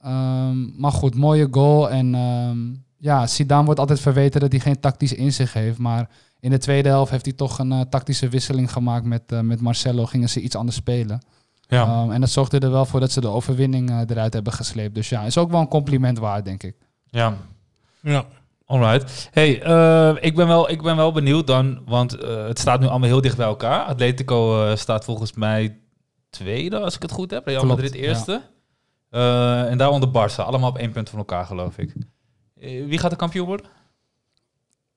Ehm, maar goed, mooie goal. En ehm, ja, Zidane wordt altijd verweten dat hij geen tactisch inzicht heeft. Maar in de tweede helft heeft hij toch een eh, tactische wisseling gemaakt met, eh, met Marcelo. Gingen ze iets anders spelen.
Ja.
Ehm, en dat zorgde er wel voor dat ze de overwinning eruit hebben gesleept. Dus ja, is ook wel een compliment waard, denk ik.
ja.
Ja.
Alright. Hey, eh, ik, ben wel, ik ben wel benieuwd dan, want eh, het staat nu allemaal heel dicht bij elkaar. Atletico eh, staat volgens mij tweede, als ik het goed heb. Real Madrid eerste. Eh, en daaronder Barça. Allemaal op één punt van elkaar, geloof ik. Wie gaat de kampioen worden?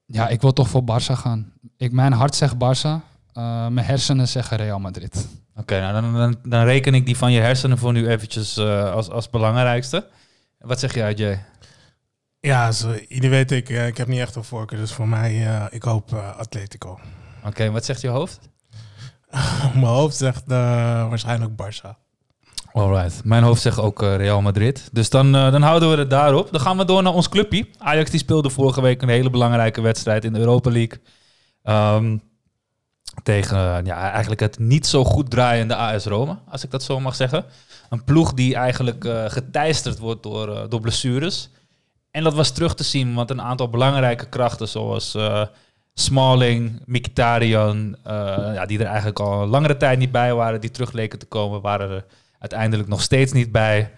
Ja, ik wil toch voor Barça gaan. Ik, mijn hart zegt Barça. mijn hersenen zeggen Real Madrid.
Oké, nou dan, dan, dan reken ik die van je hersenen voor nu eventjes als, als belangrijkste. Wat zeg jij, Jay?
Ja, zo, weten, ik, eh, ik heb niet echt een voorkeur. Dus voor mij, eh, ik hoop eh, Atletico.
Oké, wat zegt je hoofd? [LAUGHS]
Mijn hoofd zegt waarschijnlijk Barça.
Alright. Mijn hoofd zegt ook Real Madrid. Dus dan, dan houden we het daarop. Dan gaan we door naar ons clubje. Ajax die speelde vorige week een hele belangrijke wedstrijd in de Europa League. Ehm, tegen ja, eigenlijk het niet zo goed draaiende AS Roma, als ik dat zo mag zeggen. Een ploeg die eigenlijk geteisterd wordt door, door blessures. En dat was terug te zien, want een aantal belangrijke krachten zoals eh, Smalling, Mkhitaryan, eh, ja, die er eigenlijk al een langere tijd niet bij waren, die terug leken te komen, waren er uiteindelijk nog steeds niet bij.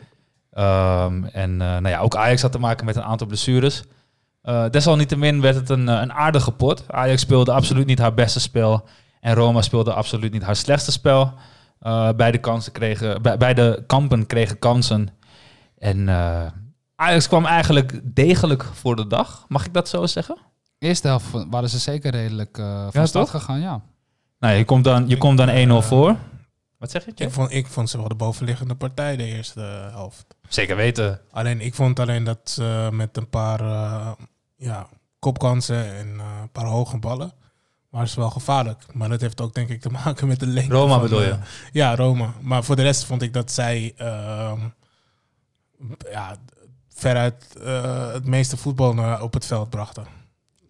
Ehm, en eh, nou ja, ook Ajax had te maken met een aantal blessures. Desalniettemin werd het een, een aardige pot. Ajax speelde absoluut niet haar beste spel. En Roma speelde absoluut niet haar slechtste spel. Beide, kansen kregen, be- beide kampen kregen kansen. En Ajax kwam eigenlijk degelijk voor de dag. Mag ik dat zo zeggen?
Eerste helft waren ze zeker redelijk eh van
Ja,
start
toch?
gegaan, ja.
Nou, je komt dan, je komt dan 1-0 voor. Wat zeg je?
Ik vond, ik vond ze wel de bovenliggende partij de eerste helft.
Zeker weten.
Alleen ik vond alleen dat ze met een paar eh, ja, kopkansen en eh, een paar hoge ballen waren ze wel gevaarlijk. Maar dat heeft ook denk ik te maken met de lengte.
Roma
van,
bedoel je?
eh, ja, Roma. Maar voor de rest vond ik dat zij ehm, ja, veruit eh, het meeste voetbal naar- op het veld brachten.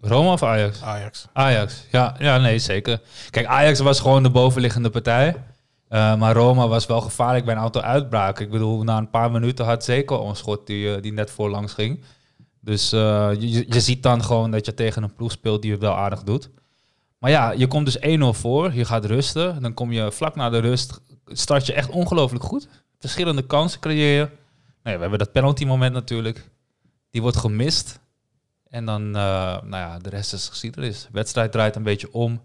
Roma of Ajax?
Ajax.
Ajax, ja, ja, nee, zeker. Kijk, Ajax was gewoon de bovenliggende partij. Eh, maar Roma was wel gevaarlijk bij een aantal uitbraken. Ik bedoel, na een paar minuten had zeker een schot die, eh, die net voorlangs ging. Dus je, je- ziet dan gewoon dat je tegen een ploeg speelt die het wel aardig doet. Maar ja, je komt dus 1-0 voor, je gaat rusten. Dan kom je vlak na de rust, start je echt ongelooflijk goed. Verschillende kansen creëer je. Nou ja, we hebben dat penalty moment natuurlijk. Die wordt gemist. En dan, eh, nou ja, de rest is geschiedenis. De wedstrijd draait een beetje om.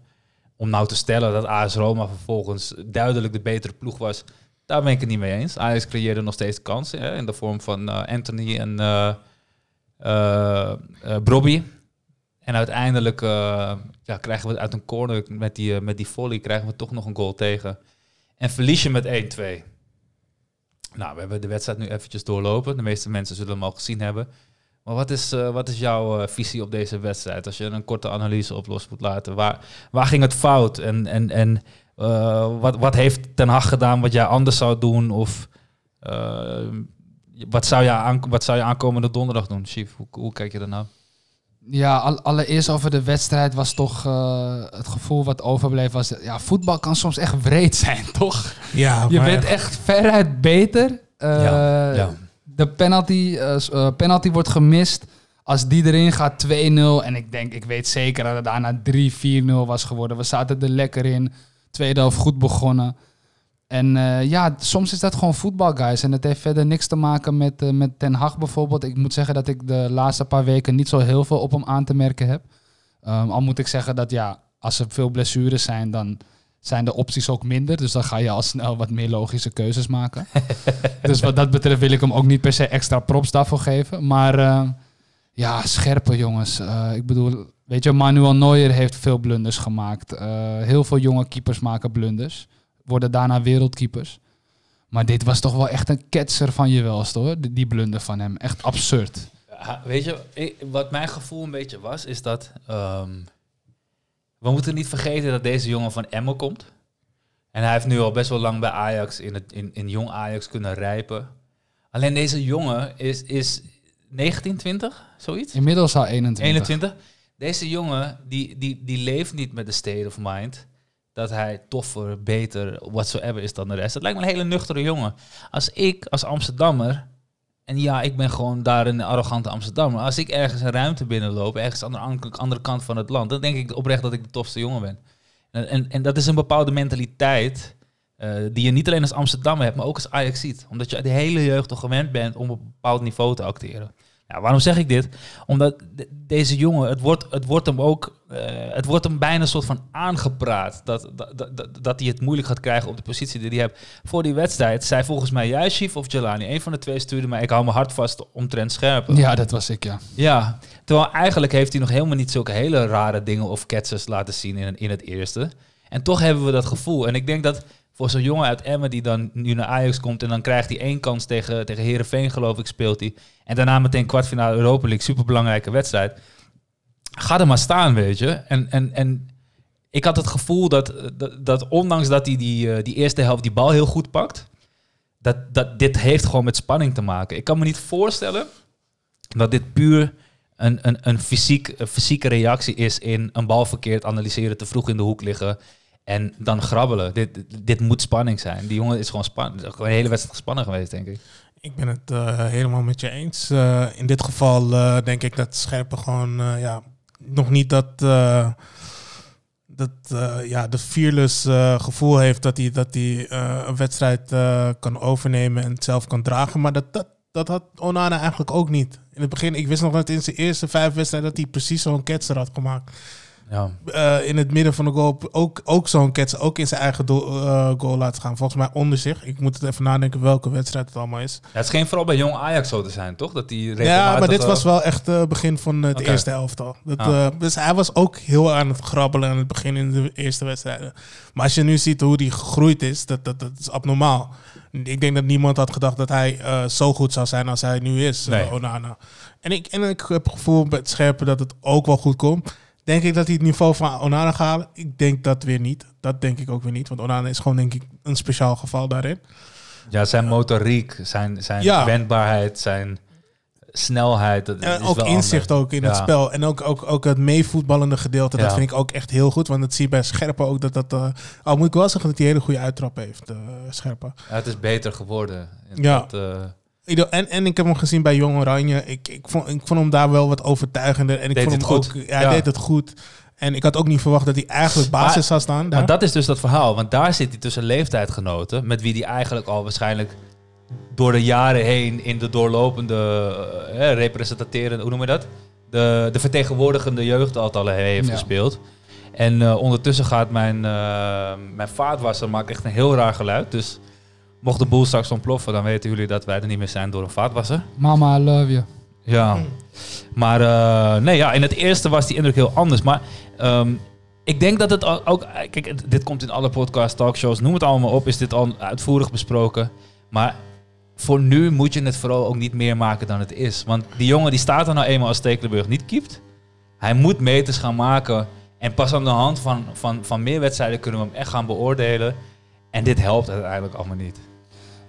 Om nou te stellen dat AS Roma vervolgens duidelijk de betere ploeg was, daar ben ik het niet mee eens. Ajax creëerde nog steeds kansen hè, in de vorm van eh, Anthony en Brobby. En uiteindelijk ja, krijgen we uit een corner met die, met die volley krijgen we toch nog een goal tegen. En verlies je met 1-2. Nou, we hebben de wedstrijd nu eventjes doorlopen. De meeste mensen zullen hem al gezien hebben. Maar wat is, eh, wat is jouw eh, visie op deze wedstrijd? Als je een korte analyse op los moet laten. Waar, waar ging het fout? En, en, en eh, wat, wat heeft Ten Hag gedaan wat jij anders zou doen? Of wat, zou aan, wat zou je aankomende donderdag doen, Chief? Hoe, hoe kijk je daar nou?
Ja, al- allereerst over de wedstrijd was toch eh, het gevoel wat overbleef was... Ja, voetbal kan soms echt wreed zijn, [LAUGHS] toch?
Ja,
Je
maar
bent echt veruit beter. Eh,
Ja, ja.
De penalty, eh, penalty wordt gemist. Als die erin gaat 2-0. En ik denk, ik weet zeker dat het daarna 3-4-0 was geworden. We zaten er lekker in. Tweede helft goed begonnen. En eh, ja, soms is dat gewoon voetbal, guys. En het heeft verder niks te maken met, eh, met Ten Hag bijvoorbeeld. Ik moet zeggen dat ik de laatste paar weken niet zo heel veel op hem aan te merken heb. Ehm, al moet ik zeggen dat ja, als er veel blessures zijn, dan zijn de opties ook minder. Dus dan ga je al snel wat meer logische keuzes maken. [LAUGHS] dus wat dat betreft wil ik hem ook niet per se extra props daarvoor geven. Maar eh, ja, scherpe jongens. Eh, ik bedoel, weet je, Manuel Neuer heeft veel blunders gemaakt. Heel veel jonge keepers maken blunders. Worden daarna wereldkeepers. Maar dit was toch wel echt een ketser van je welste hoor. Die, blunder van hem. Echt absurd.
Ja, weet je, wat mijn gevoel een beetje was, is dat... ehm, we moeten niet vergeten dat deze jongen van Emmen komt. En hij heeft nu al best wel lang bij Ajax, in, het, in, in jong Ajax kunnen rijpen. Alleen deze jongen is, is 19, 20, zoiets?
Inmiddels al 21.
21. Deze jongen, die, die, die leeft niet met de state of mind. Dat hij toffer, beter, whatsoever is dan de rest. Het lijkt me een hele nuchtere jongen. Als ik, als Amsterdammer... En ja, ik ben gewoon daar een arrogante Amsterdammer. Als ik ergens een ruimte binnenloop, ergens aan de an- andere kant van het land... dan denk ik oprecht dat ik de tofste jongen ben. En, en, dat is een bepaalde mentaliteit... eh, die je niet alleen als Amsterdammer hebt, maar ook als Ajax ziet. Omdat je de hele jeugd toch gewend bent om op een bepaald niveau te acteren. Ja, waarom zeg ik dit? Omdat de- deze jongen, het wordt, het wordt hem ook, eh, het wordt hem bijna een soort van aangepraat. Dat, dat, dat, dat- hij het moeilijk gaat krijgen op de positie die hij heeft. Voor die wedstrijd zei volgens mij jij, Chief of Jelani. Een van de twee stuurde mij, ik hou mijn hart vast omtrent scherpen.
Ja, dat was ik, ja.
Ja, terwijl eigenlijk heeft hij nog helemaal niet zulke hele rare dingen of ketsers laten zien in, in het eerste. En toch hebben we dat gevoel. En ik denk dat voor zo'n jongen uit Emmen die dan nu naar Ajax komt en dan krijgt hij één kans tegen, tegen Herenveen geloof ik speelt hij. En daarna meteen kwartfinale Europa League, superbelangrijke wedstrijd. Ga er maar staan, weet je. En, en, en ik had het gevoel dat, dat, dat ondanks dat hij die, eh, die eerste helft die bal heel goed pakt, dat, dat dit heeft gewoon met spanning te maken. Ik kan me niet voorstellen dat dit puur een, een, een, fysiek, een fysieke reactie is in een bal verkeerd analyseren, te vroeg in de hoek liggen en dan grabbelen. Dit, dit moet spanning zijn. Die jongen is gewoon spannend. Hele wedstrijd gespannen geweest, denk ik.
Ik ben het eh, helemaal met je eens. Eh, in dit geval eh, denk ik dat Scherpen gewoon ja, nog niet dat, dat ja, de fearless gevoel heeft dat hij, dat hij een wedstrijd kan overnemen en het zelf kan dragen. Maar dat, dat, dat had Onana eigenlijk ook niet. In het begin, ik wist nog dat in zijn eerste vijf wedstrijden dat hij precies zo'n ketser had gemaakt.
Ja.
Eh, in het midden van de goal ook, ook zo'n ketser, ook in zijn eigen eh, goal laten gaan. Volgens mij onder zich. Ik moet het even nadenken welke wedstrijd het allemaal is.
Ja, het scheen vooral bij jong Ajax zo te zijn, toch? Dat die
Ja, maar dit
eh,
was wel echt het begin van het eerste elftal. Dat,
Ah.
dus hij was ook heel aan het grabbelen aan het begin in de eerste wedstrijden. Maar als je nu ziet hoe hij gegroeid is, dat, dat, dat is abnormaal. Ik denk dat niemand had gedacht dat hij zo goed zou zijn als hij nu is,
Nee.
Onana. En ik, en ik heb het gevoel bij het scherpen dat het ook wel goed komt. Denk ik dat hij het niveau van Onana gaat halen? Ik denk dat weer niet. Dat denk ik ook weer niet. Want Onana is gewoon denk ik een speciaal geval daarin.
Ja, zijn motoriek, zijn, zijn
Ja.
wendbaarheid, zijn snelheid. Dat
En
is
ook
wel
inzicht ook in het spel. En ook, ook, ook het meevoetballende gedeelte. Dat vind ik ook echt heel goed. Want dat zie je bij Scherpen ook. Dat dat, eh, al moet ik wel zeggen dat hij een hele goede uittrap heeft, eh Scherpen.
Ja, het is beter geworden.
Ja.
Dat, eh,
En, en ik heb hem gezien bij Jong Oranje. Ik, ik, vond, ik vond hem daar wel wat overtuigender. En ik
Deed
vond
het
hem
goed.
ook... Ja, hij
Ja.
deed het goed. En ik had ook niet verwacht dat hij eigenlijk basis
Maar-
zou staan. daar.
Maar dat is dus dat verhaal. Want daar zit hij tussen leeftijdgenoten. Met wie hij eigenlijk al waarschijnlijk door de jaren heen in de doorlopende, eh, representaterende, hoe noem je dat? De, de vertegenwoordigende jeugdaltallen heeft
Ja.
gespeeld. En eh, ondertussen gaat mijn, eh mijn vaatwasser maakt echt een heel raar geluid. Dus mocht de boel straks ontploffen, dan weten jullie dat wij er niet meer zijn door een vaatwasser.
Mama, I love you.
Ja. Maar eh, nee, ja, in het eerste was die indruk heel anders. Maar ehm, ik denk dat het ook... Kijk, het- dit komt in alle podcasts, talkshows, noem het allemaal op. Is dit al uitvoerig besproken. Maar voor nu moet je het vooral ook niet meer maken dan het is. Want die jongen die staat er nou eenmaal als Stekelenburg niet keept. Hij moet meters gaan maken. En pas aan de hand van, van, van meer wedstrijden kunnen we hem echt gaan beoordelen. En dit helpt uiteindelijk allemaal niet.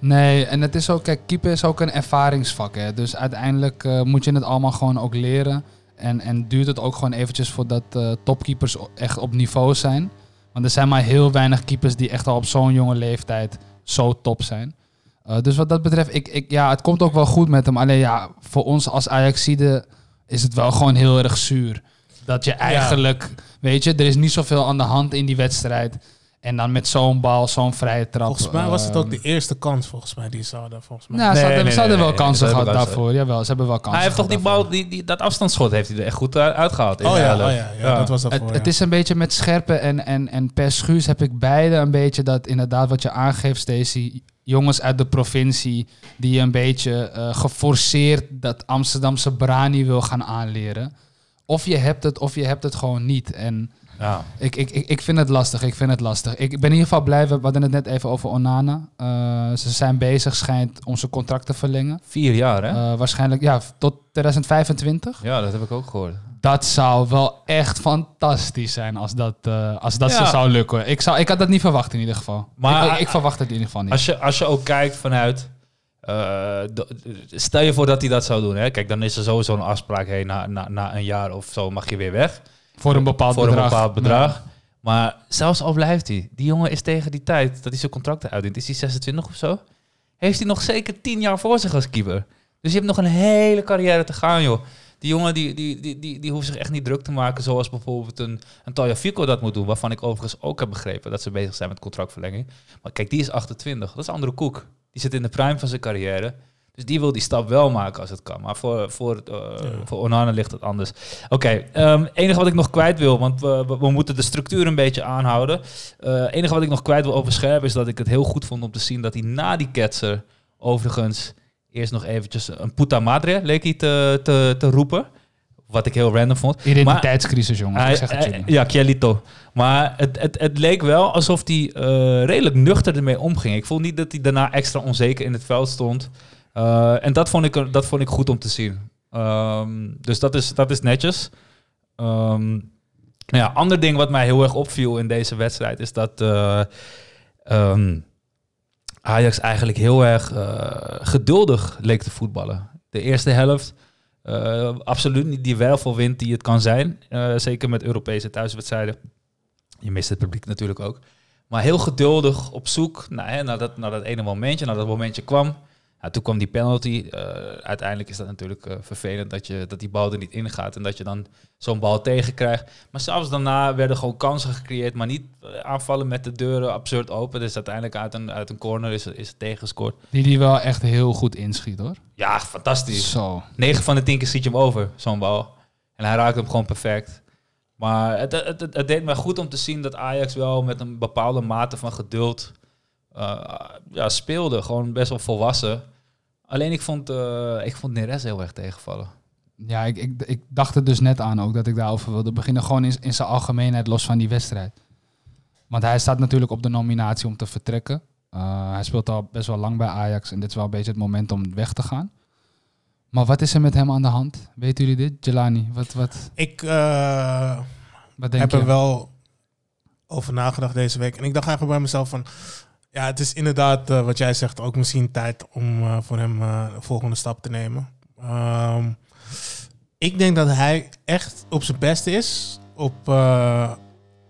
Nee, en het is ook, kijk, keeper is ook een ervaringsvak. Hè? Dus uiteindelijk eh, moet je het allemaal gewoon ook leren. En, en duurt het ook gewoon eventjes voordat eh, topkeepers echt op niveau zijn. Want er zijn maar heel weinig keepers die echt al op zo'n jonge leeftijd zo top zijn. Eh, dus wat dat betreft, ik, ik, ja, het komt ook wel goed met hem. Alleen ja, voor ons als Ajaxide is het wel gewoon heel erg zuur. Dat je eigenlijk, weet je, er is niet zoveel aan de hand in die wedstrijd. En dan met zo'n bal, zo'n vrije trap.
volgens mij was het ook
ehm,
de eerste kans, volgens mij, die ze hadden. Volgens mij.
nou, ze
Nee,
hadden,
nee,
ze hadden
nee,
wel
nee,
kansen
ze
gehad daarvoor. Jawel, ze hebben wel kansen
Hij heeft toch die bal,
daarvoor.
die, die, dat afstandsschot heeft hij er echt goed uit- uitgehaald. in
oh, ja, oh ja, ja, dat was dat
Het,
voor.
het is een beetje met Scherpen en, en, en Per Schuurs heb ik beide een beetje dat inderdaad wat je aangeeft, Stacey. Jongens uit de provincie die een beetje eh, geforceerd dat Amsterdamse brani wil gaan aanleren. Of je hebt het, of je hebt het gewoon niet. En
Ja.
ik, ik, ik, ik vind het lastig, ik vind het lastig. Ik ben in ieder geval blij, we hadden het net even over Onana. Eh, ze zijn bezig, schijnt, om zijn contract te verlengen.
Vier jaar, hè?
Eh, waarschijnlijk, ja, tot 2025.
ja, dat heb ik ook gehoord.
Dat zou wel echt fantastisch zijn als dat, eh, als dat
Ja.
zou lukken. Ik, zou, ik had dat niet verwacht in ieder geval.
Maar-
ik, ik, verwacht het in ieder geval niet.
Als je, als je ook kijkt vanuit... stel je voor dat hij dat zou doen. Hè? Kijk, dan is er sowieso een afspraak. Hey, na, na, na een jaar of zo mag je weer weg.
Voor een bepaald
voor
bedrag.
een bepaald bedrag.
Ja.
Maar zelfs al blijft hij. Die jongen is tegen die tijd dat hij zijn contracten uitdient. Is hij 26 of zo? Heeft hij nog zeker 10 jaar voor zich als keeper. Dus je hebt nog een hele carrière te gaan, joh. Die jongen die, die, die, die, die hoeft zich echt niet druk te maken. Zoals bijvoorbeeld een, een Talja Fico dat moet doen. Waarvan ik overigens ook heb begrepen dat ze bezig zijn met contractverlenging. Maar kijk, die is 28. Dat is andere koek. Die zit in de prime van zijn carrière. Dus die wil die stap wel maken als het kan. Maar voor, voor, eh, voor Onana ligt het anders. Oké, ehm, enige wat ik nog kwijt wil, want we, we, we moeten de structuur een beetje aanhouden. Eh enige wat ik nog kwijt wil over Scherp is dat ik het heel goed vond om te zien dat hij na die ketser overigens eerst nog eventjes een puta madre leek hij te, te, te roepen. Wat ik heel random vond.
Identiteitscrisis, jongens.
Hij-
ik zeg het
hij- ja, Chielito. Maar het, het, het leek wel alsof hij eh, redelijk nuchter ermee omging. Ik vond niet dat hij daarna extra onzeker in het veld stond. Eh, en dat vond, ik, dat vond ik goed om te zien. Ehm, dus dat is, dat is netjes. Nou ja, ander ding wat mij heel erg opviel in deze wedstrijd is dat eh, ehm, Ajax eigenlijk heel erg eh, geduldig leek te voetballen. De eerste helft absoluut niet die wervelwind die het kan zijn. Zeker met Europese thuiswedstrijden. Je mist het publiek natuurlijk ook. Maar heel geduldig op zoek naar, hè, naar, dat, naar dat ene momentje. Naar dat momentje kwam. Ja, toen kwam die penalty. Eh, uiteindelijk is dat natuurlijk eh, vervelend dat, je, dat die bal er niet in gaat en dat je dan zo'n bal tegenkrijgt. Maar zelfs daarna werden gewoon kansen gecreëerd, maar niet eh, aanvallen met de deuren absurd open. Dus uiteindelijk uit een, uit een corner is, is het tegengescoord.
Die die wel echt heel goed inschiet hoor.
Ja, fantastisch.
Zo.
9 van de 10 keer ziet je hem over, zo'n bal. En hij raakt hem gewoon perfect. Maar het, het, het, het deed me goed om te zien dat Ajax wel met een bepaalde mate van geduld ja, speelde. Gewoon best wel volwassen. Alleen ik vond, eh ik vond Neres heel erg tegenvallen.
Ja, ik, ik, ik dacht er dus net aan ook dat ik daarover wilde beginnen. Gewoon in, in zijn algemeenheid, los van die wedstrijd. Want hij staat natuurlijk op de nominatie om te vertrekken. Eh, hij speelt al best wel lang bij Ajax en dit is wel een beetje het moment om weg te gaan. Maar wat is er met hem aan de hand? Weten jullie dit? Jelani, wat, wat,
Ik eh,
wat denk
heb
je?
er wel over nagedacht deze week. En ik dacht eigenlijk bij mezelf van... Ja, het is inderdaad eh, wat jij zegt ook misschien tijd om eh, voor hem eh, de volgende stap te nemen. Ehm, ik denk dat hij echt op zijn beste is op,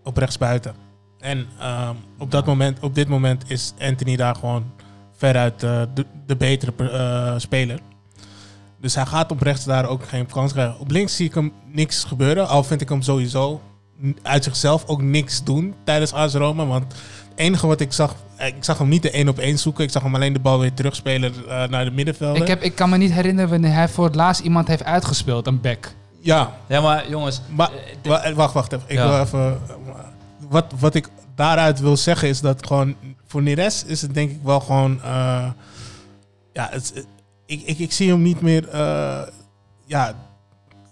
op rechtsbuiten. En ehm, op, dat moment, op dit moment is Anthony daar gewoon veruit de, de betere speler. Dus hij gaat op rechts daar ook geen kans krijgen. Op links zie ik hem niks gebeuren. Al vind ik hem sowieso uit zichzelf ook niks doen tijdens AS Roma. Want het enige wat ik zag... eh, Ik zag hem niet de één op één zoeken. Ik zag hem alleen de bal weer terugspelen eh, naar de middenvelder.
Ik, heb, ik kan me niet herinneren wanneer hij voor het laatst iemand heeft uitgespeeld, een back.
Ja,
Ja, maar jongens,
maar
eh,
wacht, wacht even. Ik
Ja.
wil even wat, wat ik daaruit wil zeggen is dat gewoon... Voor Neres is het denk ik wel gewoon... eh, ja, het, het- ik, ik, ik zie hem niet meer... eh, ja,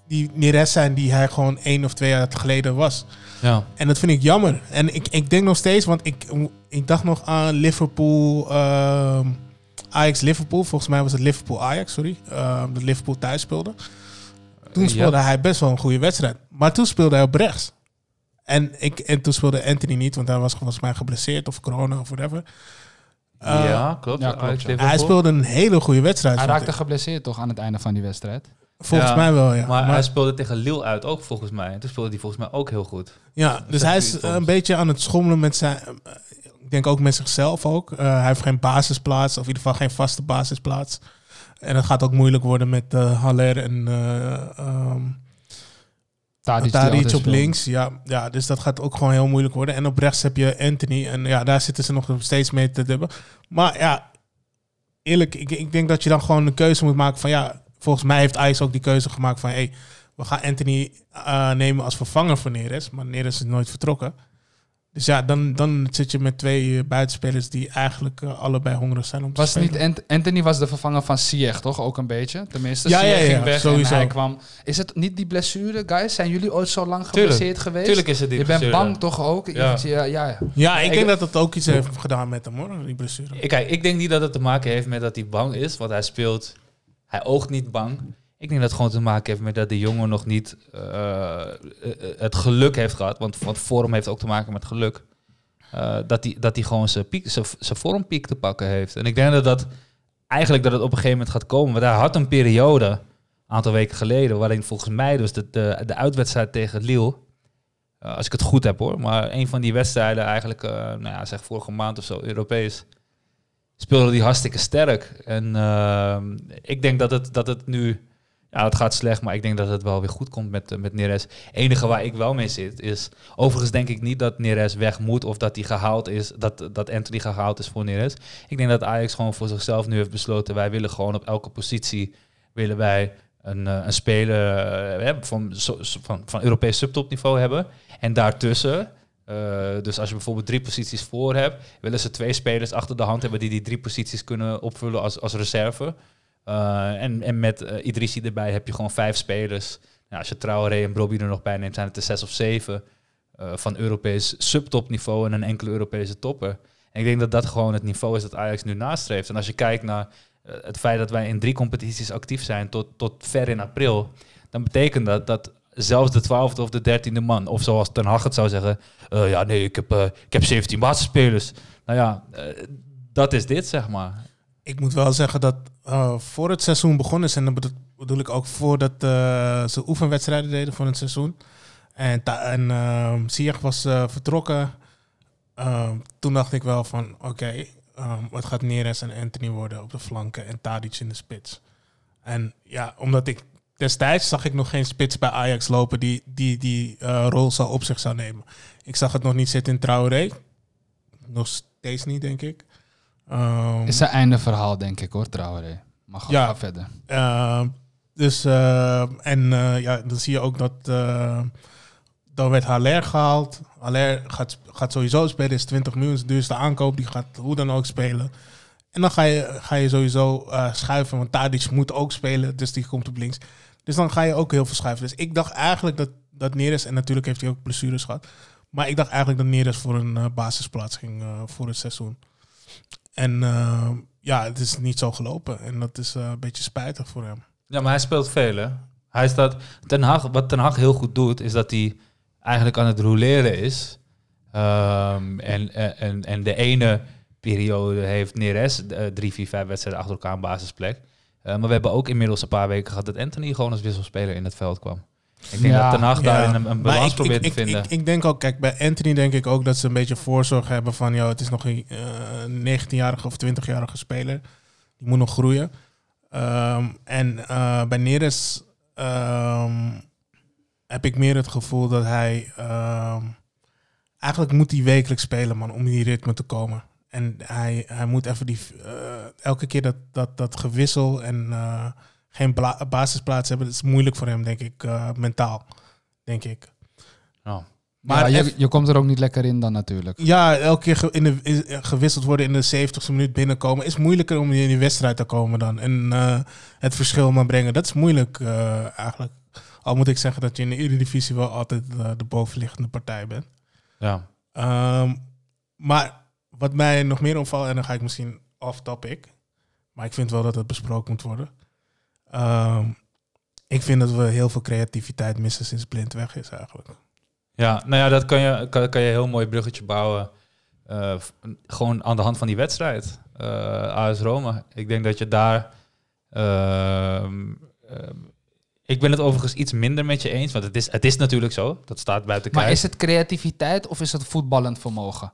die Neres zijn die hij gewoon één of twee jaar geleden was.
ja.
En dat vind ik jammer. En ik, ik denk nog steeds, want ik, ik dacht nog aan Liverpool, ehm, Ajax Liverpool. Volgens mij was het Liverpool Ajax, sorry. ehm, dat Liverpool thuis speelde. Toen
Ja.
speelde hij best wel een goede wedstrijd. Maar toen speelde hij op rechts. En, ik, en toen speelde Anthony niet, want hij was volgens mij geblesseerd of corona of whatever. Eh,
ja, klopt.
ja, klopt, ja.
Liverpool.
Hij speelde een hele goede wedstrijd.
Hij raakte
ik.
geblesseerd toch aan het einde van die wedstrijd?
Volgens
Ja,
mij wel, ja.
Maar,
Maar-
hij speelde tegen Lille uit ook volgens mij. En toen speelde hij volgens mij ook heel goed.
Ja, dus hij is een beetje aan het schommelen met zijn. eh, Ik denk ook met zichzelf ook. Eh, hij heeft geen basisplaats, of in ieder geval geen vaste basisplaats. En het gaat ook moeilijk worden met eh Haller en eh ehm
Tadic,
op links. Ja, ja, dus dat gaat ook gewoon heel moeilijk worden. En op rechts heb je Anthony. En ja, daar zitten ze nog steeds mee te dubben. Maar ja, eerlijk, ik, ik denk dat je dan gewoon een keuze moet maken van ja. Volgens mij heeft Ajax ook die keuze gemaakt van hey, we gaan Anthony eh, nemen als vervanger voor Neres. Maar Neres is nooit vertrokken. Dus ja, dan, dan zit je met twee eh, buitenspelers die eigenlijk eh, allebei hongerig zijn om te
Was
spelen.
niet Ant- Anthony was de vervanger van Ziyech, toch? Ook een beetje. Tenminste,
Ja,
Ziyech
ja, ja,
ging weg
sowieso.
en hij kwam. Is het niet die blessure, guys? Zijn jullie ooit zo lang geblesseerd geweest?
Tuurlijk is het die
Je bent bang toch ook?
Ja.
Ja, ja, ja.
Ja, ik
Ik-
denk dat dat ook iets heeft gedaan met hem hoor, die blessure.
Ik, kijk, ik denk niet dat het te maken heeft met dat hij bang is, want hij speelt, hij oogt niet bang. Ik denk dat het gewoon te maken heeft met dat de jongen nog niet eh, eh, het geluk heeft gehad, want, want vorm heeft ook te maken met geluk. Eh, dat hij dat hij gewoon zijn, piek, zijn, zijn vormpiek te pakken heeft. En ik denk dat dat eigenlijk dat het op een gegeven moment gaat komen. Want hij had een periode, een aantal weken geleden, waarin volgens mij dus de, de, uitwedstrijd tegen Lille, als ik het goed heb hoor, maar een van die wedstrijden eigenlijk, nou ja, zeg vorige maand of zo, Europees, speelde die hartstikke sterk. En ehm, ik denk dat het, dat het nu, ja, het gaat slecht, maar ik denk dat het wel weer goed komt met, met Neres. enige waar ik wel mee zit is, overigens denk ik niet dat Neres weg moet of dat hij gehaald is, dat, dat Anthony gehaald is voor Neres. Ik denk dat Ajax gewoon voor zichzelf nu heeft besloten, wij willen gewoon op elke positie, willen wij een, eh, een speler eh, van, van, van Europees subtopniveau hebben. En daartussen, eh, dus als je bijvoorbeeld drie posities voor hebt, willen ze twee spelers achter de hand hebben die die drie posities kunnen opvullen als, als reserve. Eh, en, en met eh Idrissi erbij heb je gewoon vijf spelers. Nou, als je Traoré en Brobby er nog bij neemt, zijn het er zes of zeven van Europees subtopniveau en een enkele Europese topper. En ik denk dat dat gewoon het niveau is dat Ajax nu nastreeft. En als je kijkt naar het feit dat wij in drie competities actief zijn tot, tot ver in april, dan betekent dat dat zelfs de twaalfde of de dertiende man, of zoals Ten Hag het zou zeggen, eh, ja nee, ik heb, eh, ik heb 17 basisspelers. Nou ja, eh, dat is dit, zeg maar.
Ik moet wel zeggen dat voor het seizoen begonnen is, en dat bedo- bedoel ik ook voordat ze oefenwedstrijden deden voor het seizoen. En, en ehm was vertrokken. Ehm, toen dacht ik wel van, oké, ehm, het gaat Neres en Anthony worden op de flanken en Tadic in de spits. En ja, omdat ik destijds zag ik nog geen spits bij Ajax lopen die die, die eh, rol zou op zich zou nemen. Ik zag het nog niet zitten in Traoré. Nog steeds niet, denk ik. Ehm,
Is zijn einde verhaal, denk ik hoor, Traoré. Maar ga,
Ja.
verder.
Uh, dus, uh, en uh, ja, dan zie je ook dat. Uh, dan werd Haller gehaald. Haller gaat, gaat sowieso spelen, is 20 miljoen, is de duurste aankoop. Die gaat hoe dan ook spelen. En dan ga je, ga je sowieso schuiven, want Tadic moet ook spelen, dus die komt op links. Dus dan ga je ook heel veel schuiven. Dus ik dacht eigenlijk dat, dat Neres, en natuurlijk heeft hij ook blessures gehad, maar ik dacht eigenlijk dat Neres voor een uh, basisplaats ging uh, voor het seizoen. En uh, ja, het is niet zo gelopen. En dat is een beetje spijtig voor hem.
Ja, maar hij speelt veel, hè? Hij staat... Ten Hag, wat Ten Hag heel goed doet, is dat hij eigenlijk aan het roleren is. Um, en, en, en de ene periode heeft Neres uh, drie, vier, vijf wedstrijden achter elkaar een basisplek. Uh, maar we hebben ook inmiddels een paar weken gehad dat Anthony gewoon als wisselspeler in het veld kwam. Ik denk ja, dat Ten Hag ja. daarin een, een balans probeert
ik,
te vinden.
Ik, ik, denk ook, kijk, bij Anthony denk ik ook dat ze een beetje voorzorg hebben van, joh, het is nog een uh, 19-jarige of 20-jarige speler. Die moet nog groeien. Um, en uh, bij Neres um, heb ik meer het gevoel dat hij... Um, eigenlijk moet hij wekelijks spelen, man, om in die ritme te komen. En hij, hij moet even die... Uh, elke keer dat, dat, dat gewissel en uh, geen basisplaats hebben, dat is moeilijk voor hem, denk ik, uh, mentaal. Denk ik.
Oh. Maar ja, je, je, komt er ook niet lekker in dan natuurlijk.
Ja, elke keer in de, in, gewisseld worden in de 70ste minuut binnenkomen is moeilijker om in die wedstrijd te komen dan. En uh, het verschil maar brengen, dat is moeilijk uh, eigenlijk. Al moet ik zeggen dat je in de Eredivisie wel altijd uh, de bovenliggende partij bent.
Ja.
Um, maar wat mij nog meer opvalt, en dan ga ik misschien off topic, maar ik vind wel dat het besproken moet worden. Um, ik vind dat we heel veel creativiteit missen sinds Blind weg is eigenlijk.
Ja, nou ja, dat kan je, kan, kan je een heel mooi bruggetje bouwen. Uh, gewoon aan de hand van die wedstrijd. Uh, AS Roma. Ik denk dat je daar. Uh, ik ben het overigens iets minder met je eens. Want het is, het is natuurlijk zo. Dat staat buiten kijf.
Maar is het creativiteit of is het voetballend vermogen?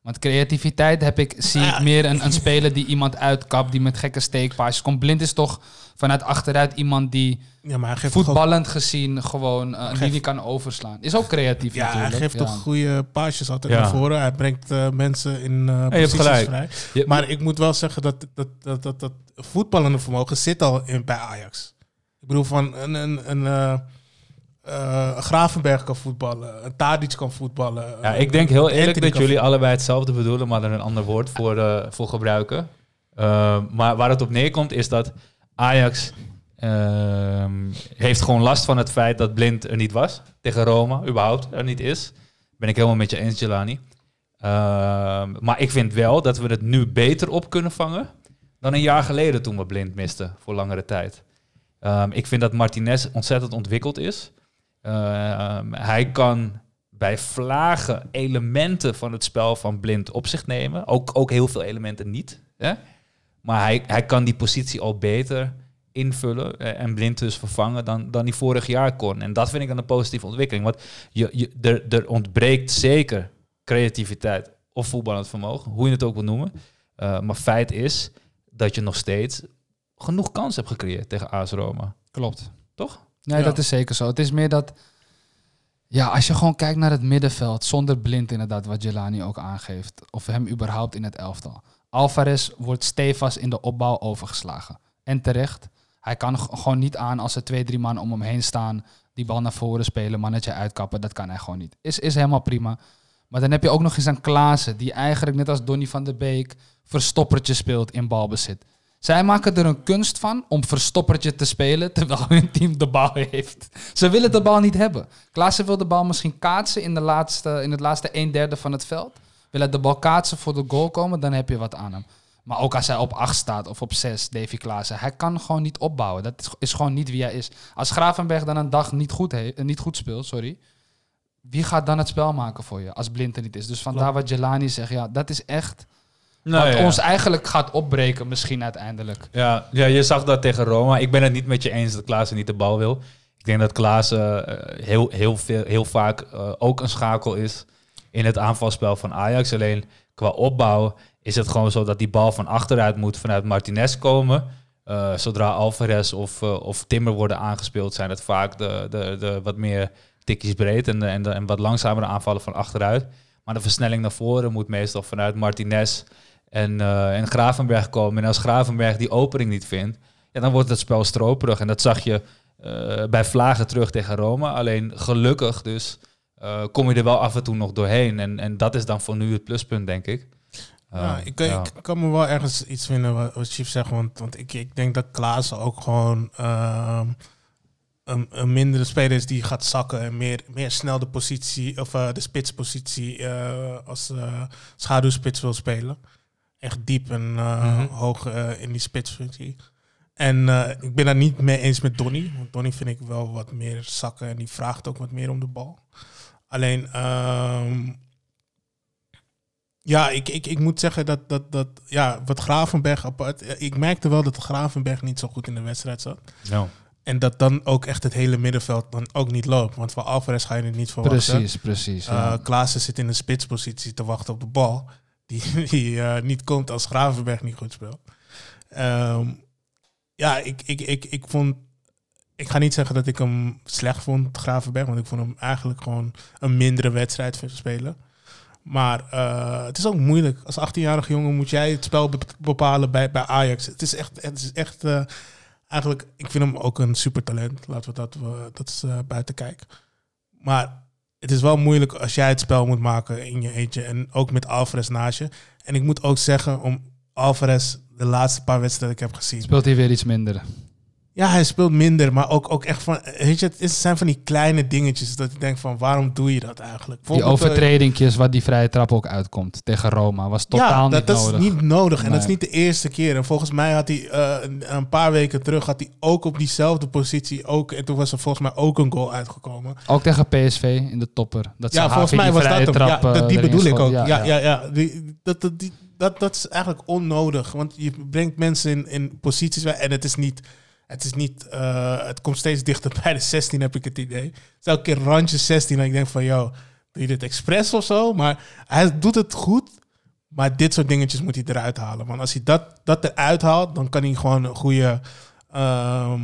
Want creativiteit heb ik, zie ik meer een, een speler die iemand uitkapt, die met gekke steekpaasjes komt. Blind is toch vanuit achteruit iemand die
ja, maar hij geeft
voetballend ook, gezien gewoon uh, geeft, die kan overslaan. Is ook creatief
ja,
natuurlijk.
hij geeft
ja.
toch goede paasjes altijd ja. naar voren. Hij brengt uh, mensen in uh,
ja, je hebt gelijk.
vrij. Je, maar ik moet wel zeggen dat dat, dat, dat, dat voetballende vermogen zit al in, bij Ajax. Ik bedoel van een... een, een uh, Gravenberg kan voetballen, een Tadic kan voetballen.
Ja, ik denk heel eerlijk dat jullie allebei hetzelfde bedoelen, maar er een ander woord voor, uh, voor gebruiken. Uh, maar waar het op neerkomt is dat Ajax ehm, heeft gewoon last van het feit dat Blind er niet was tegen Roma, überhaupt er niet is. Ben ik helemaal met je eens, Jelani. Ehm, maar ik vind wel dat we het nu beter op kunnen vangen dan een jaar geleden toen we Blind misten voor langere tijd. Um, ik vind dat Martinez ontzettend ontwikkeld is. Uh, hij kan bij vlagen elementen van het spel van Blind op zich nemen. Ook, ook heel veel elementen niet. Hè? Maar hij, hij kan die positie al beter invullen eh, en Blind dus vervangen dan, dan hij vorig jaar kon. En dat vind ik dan een positieve ontwikkeling. Want je, je, er, er ontbreekt zeker creativiteit of voetballend vermogen, hoe je het ook wil noemen. Uh, maar feit is dat je nog steeds genoeg kans hebt gecreëerd tegen AS Roma.
Klopt.
Toch?
Nee, ja. dat is zeker zo. Het is meer dat... Ja, als je gewoon kijkt naar het middenveld, zonder blind inderdaad, wat Jelani ook aangeeft. Of hem überhaupt in het elftal. Alvarez wordt stevast in de opbouw overgeslagen. En terecht. Hij kan gewoon niet aan als er twee, drie man om hem heen staan. Die bal naar voren spelen, mannetje uitkappen. Dat kan hij gewoon niet. Is, is helemaal prima. Maar dan heb je ook nog eens een Klaassen. Die eigenlijk net als Donny van der Beek verstoppertje speelt in balbezit. Zij maken er een kunst van om verstoppertje te spelen terwijl hun team de bal heeft. Ze willen de bal niet hebben. Klaassen wil de bal misschien kaatsen in, de laatste, in het laatste een derde van het veld. Wil hij de bal kaatsen voor de goal komen, dan heb je wat aan hem. Maar ook als hij op 8 staat of op 6, Davy Klaassen, hij kan gewoon niet opbouwen. Dat is, gewoon niet wie hij is. Als Gravenberg dan een dag niet goed, he, niet goed speelt, sorry, wie gaat dan het spel maken voor je als Blind er niet is? Dus vandaar wat Jelani zegt, ja, dat is echt... Nou, wat ja. ons eigenlijk gaat opbreken misschien uiteindelijk.
Ja, ja, je zag dat tegen Roma. Ik ben het niet met je eens dat Klaassen niet de bal wil. Ik denk dat Klaassen uh, heel, heel, veel, heel vaak uh, ook een schakel is in het aanvalspel van Ajax. Alleen qua opbouw is het gewoon zo dat die bal van achteruit moet vanuit Martinez komen. Eh, zodra Alvarez of, eh, of Timmer worden aangespeeld, zijn het vaak de, de, de wat meer tikjes breed en, de, en, de, en wat langzamere aanvallen van achteruit. Maar de versnelling naar voren moet meestal vanuit Martinez en, eh, en Gravenberg komen. En als Gravenberg die opening niet vindt, ja, dan wordt het spel stroperig. En dat zag je eh, bij Vlagen terug tegen Roma. Alleen gelukkig dus eh, kom je er wel af en toe nog doorheen. En, en dat is dan voor nu het pluspunt, denk ik. Eh,
ik,
ja.
ik kan me wel ergens iets vinden wat, wat Chief zegt. Want, want ik, ik denk dat Klaassen ook gewoon ehm, een, een mindere speler is die gaat zakken. En meer, meer snel de positie, of eh, de spitspositie eh, als eh, schaduwspits wil spelen. Echt diep en eh,
Mhm.
hoog eh, in die spitsfunctie. En eh, ik ben daar niet mee eens met Donny. Want Donny vind ik wel wat meer zakken. En die vraagt ook wat meer om de bal. Alleen... ehm, ja, ik, ik, ik moet zeggen dat, dat, dat ja, wat Gravenberg apart. Ik merkte wel dat Gravenberg niet zo goed in de wedstrijd zat.
Ja.
En dat dan ook echt het hele middenveld dan ook niet loopt. Want van Alvarez ga je het niet verwachten.
Precies, precies. ja.
Klaassen zit in een spitspositie te wachten op de bal. [LAUGHS] Die, eh, niet komt als Gravenberg niet goed speelt. Ehm, ja, ik, ik, ik, ik vond... Ik ga niet zeggen dat ik hem slecht vond, Gravenberg. Want ik vond hem eigenlijk gewoon een mindere wedstrijd spelen. Maar eh, het is ook moeilijk. Als 18-jarige jongen moet jij het spel be- bepalen bij, bij Ajax. Het is echt... Het is echt eh, eigenlijk, ik vind hem ook een supertalent. Laten we dat, dat is buiten kijken. Maar het is wel moeilijk als jij het spel moet maken in je eentje. En ook met Alvarez naast je. En ik moet ook zeggen, om Alvarez de laatste paar wedstrijden ik heb gezien.
Speelt hij weer iets minder.
Ja, hij speelt minder, maar ook, ook echt van... Weet je, het is- zijn van die kleine dingetjes dat ik denk van, waarom doe je dat eigenlijk?
Die
eh,
overtredingjes waar die vrije trap ook uitkomt tegen Roma was totaal
ja,
niet
dat,
nodig.
dat is niet nodig. En dat is niet de eerste keer. En volgens mij had hij eh, een, paar weken terug... had hij ook op diezelfde positie... Ook, en toen was er volgens mij ook een goal uitgekomen.
Ook tegen PSV in de topper. Dat
Ja, volgens mij was dat hem. Ja,
trap,
dat,
eh,
die bedoel ik ook. Ja, ja,
ja.
ja. Die, dat, dat, die, dat, dat is eigenlijk onnodig. Want je brengt mensen in, in posities... Waar, en het is niet... Het, is niet eh, het komt steeds dichter bij de 16, heb ik het idee. Het is elke keer randje 16. En ik denk van, joh, doe je dit expres of zo? Maar hij doet het goed. Maar dit soort dingetjes moet hij eruit halen. Want als hij dat, dat eruit haalt, dan kan hij gewoon een goede... ehm,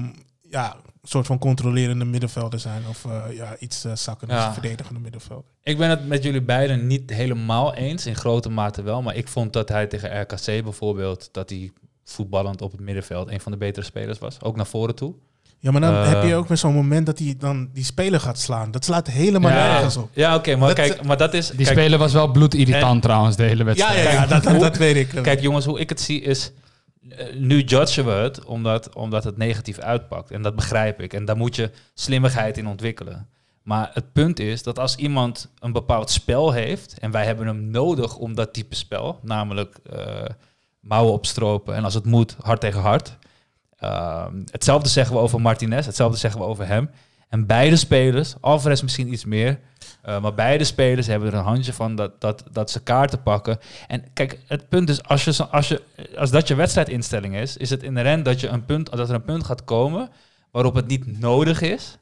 ja, soort van controlerende middenvelder zijn. Of eh, ja, iets uh, zakken,
Ja.
verdedigende middenvelder.
Ik ben het met jullie beiden niet helemaal eens, in grote mate wel. Maar ik vond dat hij tegen RKC bijvoorbeeld, dat hij voetballend op het middenveld een van de betere spelers was. Ook naar voren toe.
Ja, maar dan
Eh.
heb je ook weer zo'n moment dat hij dan die speler gaat slaan. Dat slaat helemaal nergens op.
ja oké, maar
Dat-
kijk, maar dat is...
Die
kijk,
speler was wel bloedirritant
En-
trouwens, de hele
Ja,
wedstrijd.
ja, ja dat, dat, dat weet ik.
Kijk jongens, hoe ik het zie is... eh, nu judgen we het omdat, omdat het negatief uitpakt. En dat begrijp ik. En daar moet je slimmigheid in ontwikkelen. Maar het punt is dat als iemand een bepaald spel heeft... en wij hebben hem nodig om dat type spel... namelijk eh, mouwen opstropen en als het moet, hard tegen hard... Ehm, hetzelfde zeggen we over Martinez, hetzelfde zeggen we over hem. En beide spelers, Alvarez misschien iets meer... eh, maar beide spelers hebben er een handje van dat, dat, dat ze kaarten pakken. En kijk, het punt is, als, je, als, je, als dat je wedstrijdinstelling is, is het inherent dat, je een punt, dat er een punt gaat komen waarop het niet nodig is,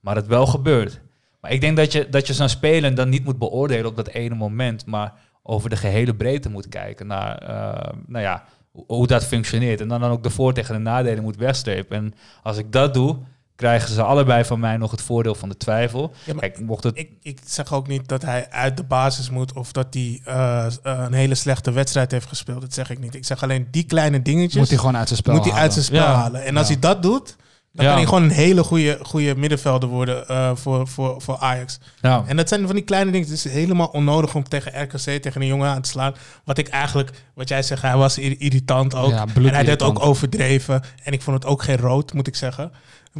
maar het wel gebeurt. Maar ik denk dat je, dat je zo'n spelen dan niet moet beoordelen op dat ene moment, maar over de gehele breedte moet kijken naar eh, nou ja, hoe, hoe dat functioneert. En dan, dan ook de voor- tegen de nadelen moet wegstrepen. En als ik dat doe, krijgen ze allebei van mij nog het voordeel van de twijfel.
Ja, maar
Kijk, mocht het
ik, ik zeg ook niet dat hij uit de basis moet of dat hij eh, een hele slechte wedstrijd heeft gespeeld. Dat zeg ik niet. Ik zeg alleen die kleine dingetjes
Moet hij gewoon uit zijn spel
moet hij uit
halen.
zijn spel
Ja.
halen. En als
Ja.
hij dat doet, dan
Ja.
kan hij gewoon een hele goede, goede middenvelder worden eh, voor, voor, voor Ajax.
ja.
En dat zijn van die kleine dingen. Het is helemaal onnodig om tegen RKC, tegen een jongen aan te slaan. Wat ik eigenlijk, wat jij zegt, hij was ir- irritant ook.
Ja,
en hij deed ook overdreven. En ik vond het ook geen rood, moet ik zeggen.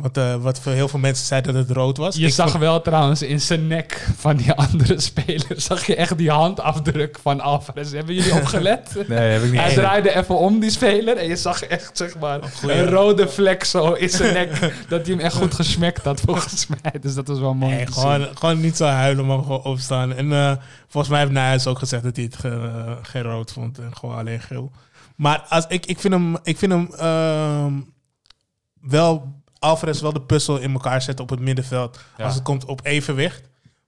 Want eh, wat voor heel veel mensen zeiden dat het rood was.
Je
Ik
zag
vond-
wel trouwens in zijn nek van die [LAUGHS] andere speler, zag je echt die handafdruk van Alvarez. Hebben jullie [LAUGHS] opgelet?
Nee, heb ik niet
Hij draaide even om die speler en je zag echt zeg maar een rode vlek zo in zijn nek. [LAUGHS] dat hij hem echt goed gesmekt had volgens mij. Dus dat was wel mooi.
Nee, gewoon, gewoon niet zo huilen, maar gewoon opstaan. En eh, volgens mij heeft Nijhuis ook gezegd dat hij het ge- eh, geen rood vond en gewoon alleen geel. Maar als, ik, ik vind hem, ik vind hem ehm, wel, Alvarez wel de puzzel in elkaar zetten op het middenveld.
Ja.
Als het komt op evenwicht.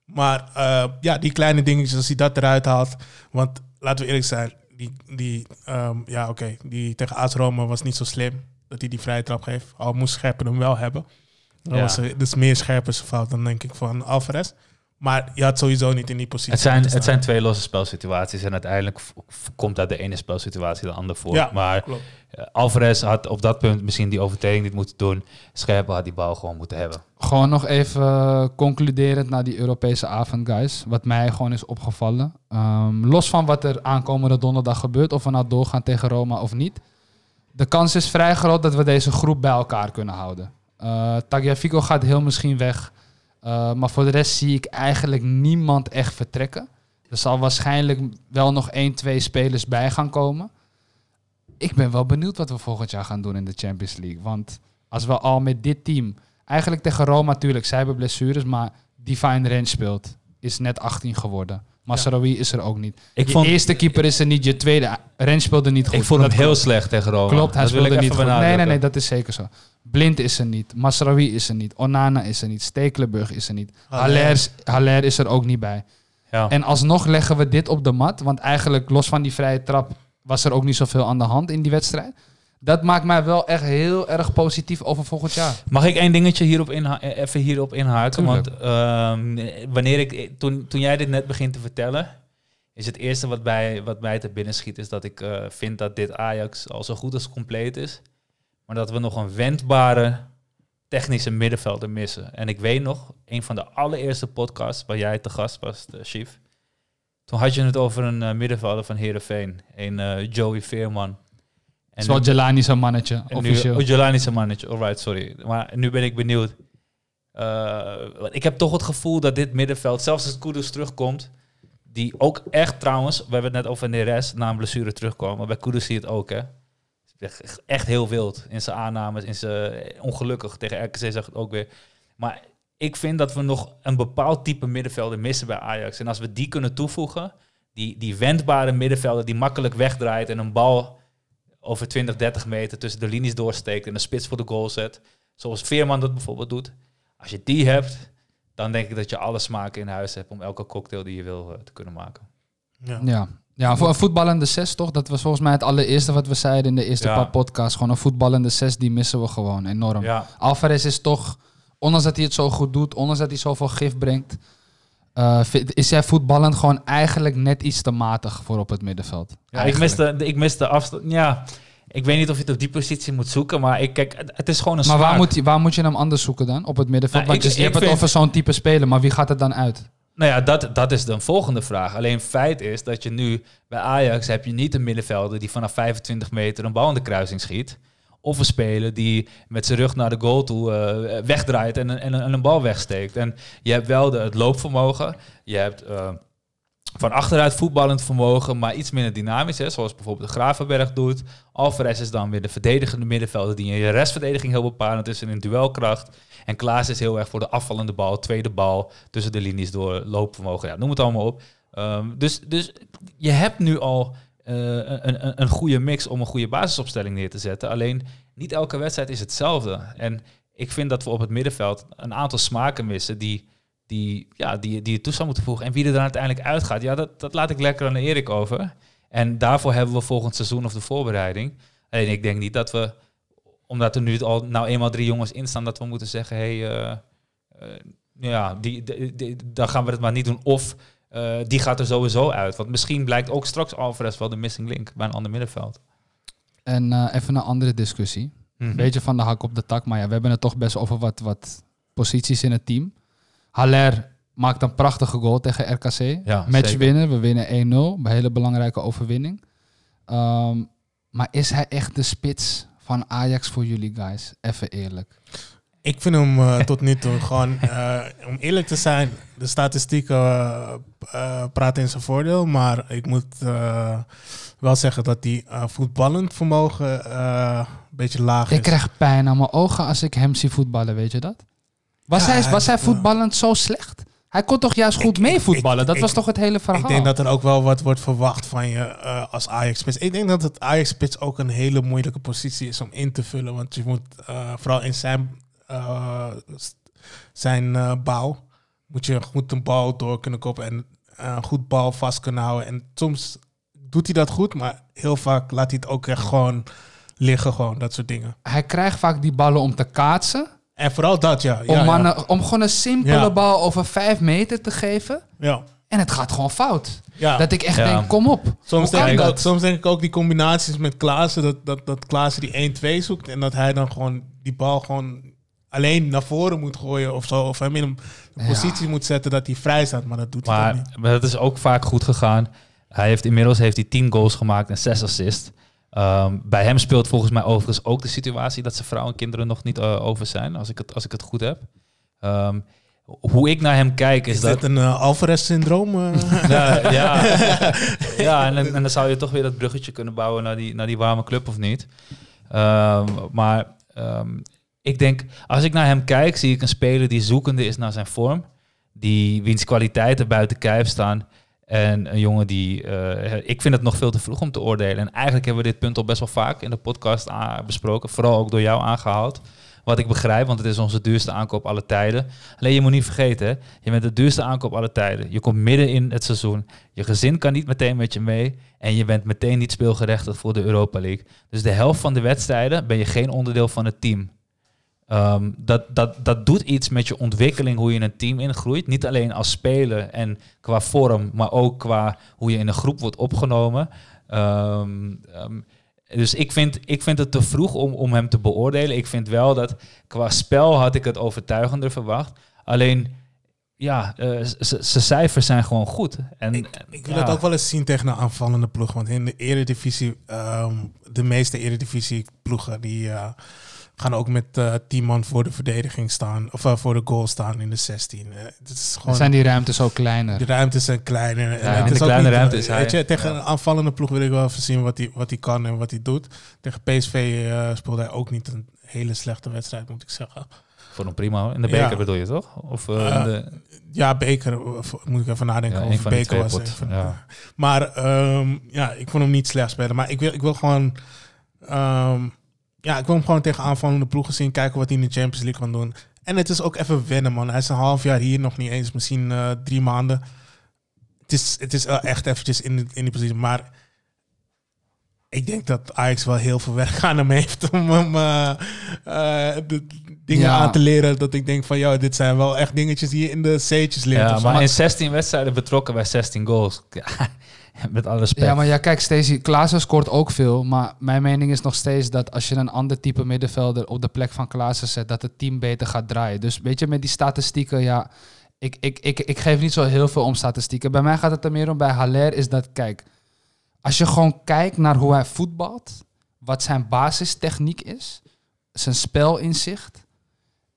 Maar eh, ja, die kleine dingetjes, als hij dat eruit haalt. Want laten we eerlijk zijn, die, die, ehm, ja, oké, die tegen AS Roma was niet zo slim dat hij die vrije trap geeft. Al moest Scherpen hem wel hebben. Dat
Ja.
was eh, dus meer Scherpen zijn fout dan denk ik van Alvarez. Maar je had sowieso niet in die positie.
Het zijn, het zijn twee losse spelsituaties en uiteindelijk komt uit de ene spelsituatie de ander voor.
Ja,
maar
klopt.
eh, Alvarez had op dat punt misschien die overtreding niet moeten doen. Scherpen had die bal gewoon moeten hebben.
Gewoon nog even eh, concluderend naar die Europese avond, guys. Wat mij gewoon is opgevallen. Ehm, los van wat er aankomende donderdag gebeurt, of we nou doorgaan tegen Roma of niet. De kans is vrij groot dat we deze groep bij elkaar kunnen houden. Eh Tagliafico gaat heel misschien weg. Eh, maar voor de rest zie ik eigenlijk niemand echt vertrekken. Er zal waarschijnlijk wel nog één, twee spelers bij gaan komen. Ik ben wel benieuwd wat we volgend jaar gaan doen in de Champions League. Want als we al met dit team Eigenlijk tegen Roma natuurlijk, zij hebben blessures, maar Divine Range speelt. Is net 18 geworden. Masraoui is er ook niet.
Ik
je
vond-
eerste keeper is er niet, je tweede. Range speelde niet goed.
ik vond hem
Dat
heel slecht tegen Roma.
Klopt, hij
Dat wil ik
speelde niet goed. Nee, nee, nee, dat is zeker zo. Blind is er niet. Masraoui is er niet. Onana is er niet. Stekelenburg is er niet.
Haller.
Haller is er ook niet bij.
Ja.
En alsnog leggen we dit op de mat. Want eigenlijk, los van die vrije trap, was er ook niet zoveel aan de hand in die wedstrijd. Dat maakt mij wel echt heel erg positief over volgend jaar.
Mag ik één dingetje hierop eh, even hierop inhaken?
Tuurlijk.
Want ehm, wanneer ik, toen, toen jij dit net begint te vertellen, is het eerste wat, bij, wat mij te binnen schiet, is dat ik eh, vind dat dit Ajax al zo goed als compleet is. Maar dat we nog een wendbare technische middenvelder missen. En ik weet nog, een van de allereerste podcasts waar jij te gast was, Chief. Toen had je het over een eh, middenvelder van Heerenveen, een eh, Joey Veerman. En
Zoals
nu-
Jelani zo'n mannetje, officieel.
Nu, Ojolani is een mannetje, alright, sorry. Maar nu ben ik benieuwd. Eh, ik heb toch het gevoel dat dit middenveld, zelfs als Kudus terugkomt, die ook echt trouwens, we hebben het net over Neres, na een blessure terugkomen, maar bij Kudus zie je het ook, hè. Echt- Echt heel wild in zijn aannames, in zijn ongelukkig tegen RKC zag het ook weer. Maar ik vind dat we nog een bepaald type middenvelder missen bij Ajax. En als we die kunnen toevoegen, die, die wendbare middenvelder die makkelijk wegdraait en een bal over 20, 30 meter tussen de linies doorsteekt en een spits voor de goal zet. Zoals Veerman dat bijvoorbeeld doet. Als je die hebt, dan denk ik dat je alle smaken in huis hebt om elke cocktail die je wil eh, te kunnen maken.
Ja.
Ja. ja, voor een voetballende zes toch? Dat was volgens mij het allereerste wat we zeiden in de eerste
Ja.
paar podcasts. Gewoon een voetballende zes, die missen we gewoon enorm.
Ja,
Alvarez is toch, ondanks dat hij het zo goed doet, ondanks dat hij zoveel gif brengt, eh, is hij voetballend gewoon eigenlijk net iets te matig voor op het middenveld.
ja ik, miste, de- ik miste afstand. Ja, ik weet niet of je het op die positie moet zoeken, maar ik, kijk, het, is gewoon een
Maar waar moet, hij- waar moet je hem anders zoeken dan? Op het middenveld?
Nou, ik-
je, je hebt het over zo'n type speler, maar wie gaat het dan uit?
Nou ja, dat, dat is de volgende vraag. Alleen feit is dat je nu bij Ajax heb je niet een middenvelder die vanaf 25 meter een bal in de kruising schiet. Of een speler die met zijn rug naar de goal toe eh, wegdraait en, en, een- en een bal wegsteekt. En je hebt wel de, het loopvermogen. Je hebt eh, van achteruit voetballend vermogen, maar iets minder dynamisch. Hè, zoals bijvoorbeeld de Gravenberg doet. Alvarez is dan weer de verdedigende middenvelder die in je restverdediging heel bepalend is en in duelkracht. En Klaas is heel erg voor de afvallende bal, tweede bal, tussen de linies door, loopvermogen, ja, noem het allemaal op. Ehm, dus, dus je hebt nu al een, een, een goede mix om een goede basisopstelling neer te zetten. Alleen niet elke wedstrijd is hetzelfde. En ik vind dat we op het middenveld een aantal smaken missen die, die, ja, die, die je toe zou moeten voegen. En wie er dan uiteindelijk uitgaat, ja, dat, dat laat ik lekker aan Erik over. En daarvoor hebben we volgend seizoen of de voorbereiding. Alleen ik denk niet dat we, omdat er nu al nou eenmaal drie jongens in staan, dat we moeten zeggen, hé, hey, eh, eh, ja, die, die- dan gaan we het maar niet doen. Of eh, die gaat er sowieso uit. Want misschien blijkt ook straks Alvarez wel de missing link bij een ander middenveld.
En eh, even een andere discussie.
Mhm.
Een beetje van de hak op de tak, maar ja, we hebben het toch best over wat, wat posities in het team. Haller maakt een prachtige goal tegen RKC.
Ja,
Match winnen, we winnen 1-0. Een hele belangrijke overwinning. Ehm, maar is hij echt de spits van Ajax voor jullie guys? Even eerlijk.
Ik vind hem eh, tot nu toe gewoon, eh, om eerlijk te zijn, de statistieken eh, praten in zijn voordeel. Maar ik moet wel zeggen dat die voetballend vermogen een beetje laag is.
Ik krijg pijn aan mijn ogen als ik hem zie voetballen, weet je dat? Was,
Ja,
hij, was hij voetballend zo slecht? Hij kon toch juist goed
Ik-
mee
ik-
voetballen? Dat
ik-
was toch het hele verhaal?
Ik denk dat er ook wel wat wordt verwacht van je als Ajax-spits. Ik denk dat het Ajax-spits ook een hele moeilijke positie is om in te vullen. Want je moet vooral in zijn, eh, zijn eh, bouw... moet je goed een bal door kunnen koppen... en eh, een goed bal vast kunnen houden. En soms doet hij dat goed, maar heel vaak laat hij het ook echt gewoon liggen, gewoon dat soort dingen.
Hij krijgt vaak die ballen om te kaatsen.
En vooral dat, ja.
Om,
ja,
mannen, om gewoon een simpele
Ja.
bal over vijf meter te geven.
ja.
En het gaat gewoon fout.
ja.
Dat ik echt
Ja.
denk, kom op.
Soms denk, ik ook, soms denk ik ook die combinaties met Klaassen, dat, dat, dat Klaassen die 1-2 zoekt en dat hij dan gewoon die bal gewoon alleen naar voren moet gooien of zo. Of hem in een
Ja.
positie moet zetten dat hij vrij staat, maar dat doet hij
Maar
niet.
maar dat is ook vaak goed gegaan. Hij heeft inmiddels heeft hij 10 goals gemaakt en 6 assists. Ehm, bij hem speelt volgens mij overigens ook de situatie dat zijn vrouw en kinderen nog niet eh, over zijn, als ik het, als ik het goed heb. Ehm, hoe ik naar hem kijk is,
Is
dat...
dit een eh, Alvarez-syndroom? eh? [LAUGHS]
Ja, ja, [LAUGHS] ja en, dan- en dan zou je toch weer dat bruggetje kunnen bouwen naar die, naar die warme club of niet. Ehm, maar ik denk, als ik naar hem kijk, zie ik een speler die zoekende is naar zijn vorm. Die wiens kwaliteiten buiten kijf staan. En een jongen die, eh, ik vind het nog veel te vroeg om te oordelen. En eigenlijk hebben we dit punt al best wel vaak in de podcast besproken. Vooral ook door jou aangehaald. Wat ik begrijp, want het is onze duurste aankoop alle tijden. Alleen je moet niet vergeten, je bent de duurste aankoop alle tijden. Je komt midden in het seizoen. Je gezin kan niet meteen met je mee. En je bent meteen niet speelgerechtigd voor de Europa League. Dus de helft van de wedstrijden ben je geen onderdeel van het team. Ehm, dat, dat, dat doet iets met je ontwikkeling, hoe je in een team ingroeit. Niet alleen als speler en qua vorm, maar ook qua hoe je in een groep wordt opgenomen. Ehm, ehm, dus ik vind, ik vind het te vroeg om, om hem te beoordelen. Ik vind wel dat qua spel had ik het overtuigender verwacht. Alleen, ja, z- zijn cijfers zijn gewoon goed. En,
Ik, ik wil
ja.
het ook wel eens zien tegen een aanvallende ploeg. Want in de eredivisie, de meeste eredivisie ploegen, die eh, gaan ook met eh 10 man voor de verdediging staan. Of eh, voor de goal staan in de 16. Eh, het is gewoon,
zijn die ruimtes ook kleiner.
de ruimtes zijn kleiner. En
Ja,
het
in
is
de
ook
kleine
niet,
ruimte is hij-
weet je, tegen
ja.
een aanvallende ploeg wil ik wel even zien wat hij wat hij kan en wat hij doet. Tegen PSV eh, speelde hij ook niet een hele slechte wedstrijd, moet ik zeggen.
Voor een prima. In de beker
Ja.
bedoel je toch? Of in de,
Ja, Beker, of moet ik even nadenken
die
Beker was. even-
ja.
Maar ehm, ja, ik vond hem niet slecht spelen. Maar ik wil, ik wil gewoon... ehm, ja, ik wil hem gewoon tegen aanvallende ploegen zien. Kijken wat hij in de Champions League kan doen. En het is ook even wennen, man. Hij is een half jaar hier, nog niet eens. Misschien eh, drie maanden. Het is, het is echt eventjes in, in die positie. Maar ik denk dat Ajax wel heel veel werk aan hem heeft om hem eh, eh, de dingen
Ja.
aan te leren. Dat ik denk van, ja, dit zijn wel echt dingetjes die je in de C'tjes leert.
ja, maar in 16 wedstrijden betrokken bij 16 goals. [LAUGHS] [LAUGHS] Met alle respect.
Ja, maar ja, kijk, Stacey, Klaassen scoort ook veel. Maar mijn mening is nog steeds dat als je een ander type middenvelder op de plek van Klaassen zet, dat het team beter gaat draaien. Dus weet je, met die statistieken, ja, ik, ik, ik, ik geef niet zo heel veel om statistieken. Bij mij gaat het er meer om bij Haller, is dat, kijk, als je gewoon kijkt naar hoe hij voetbalt, wat zijn basistechniek is, zijn spelinzicht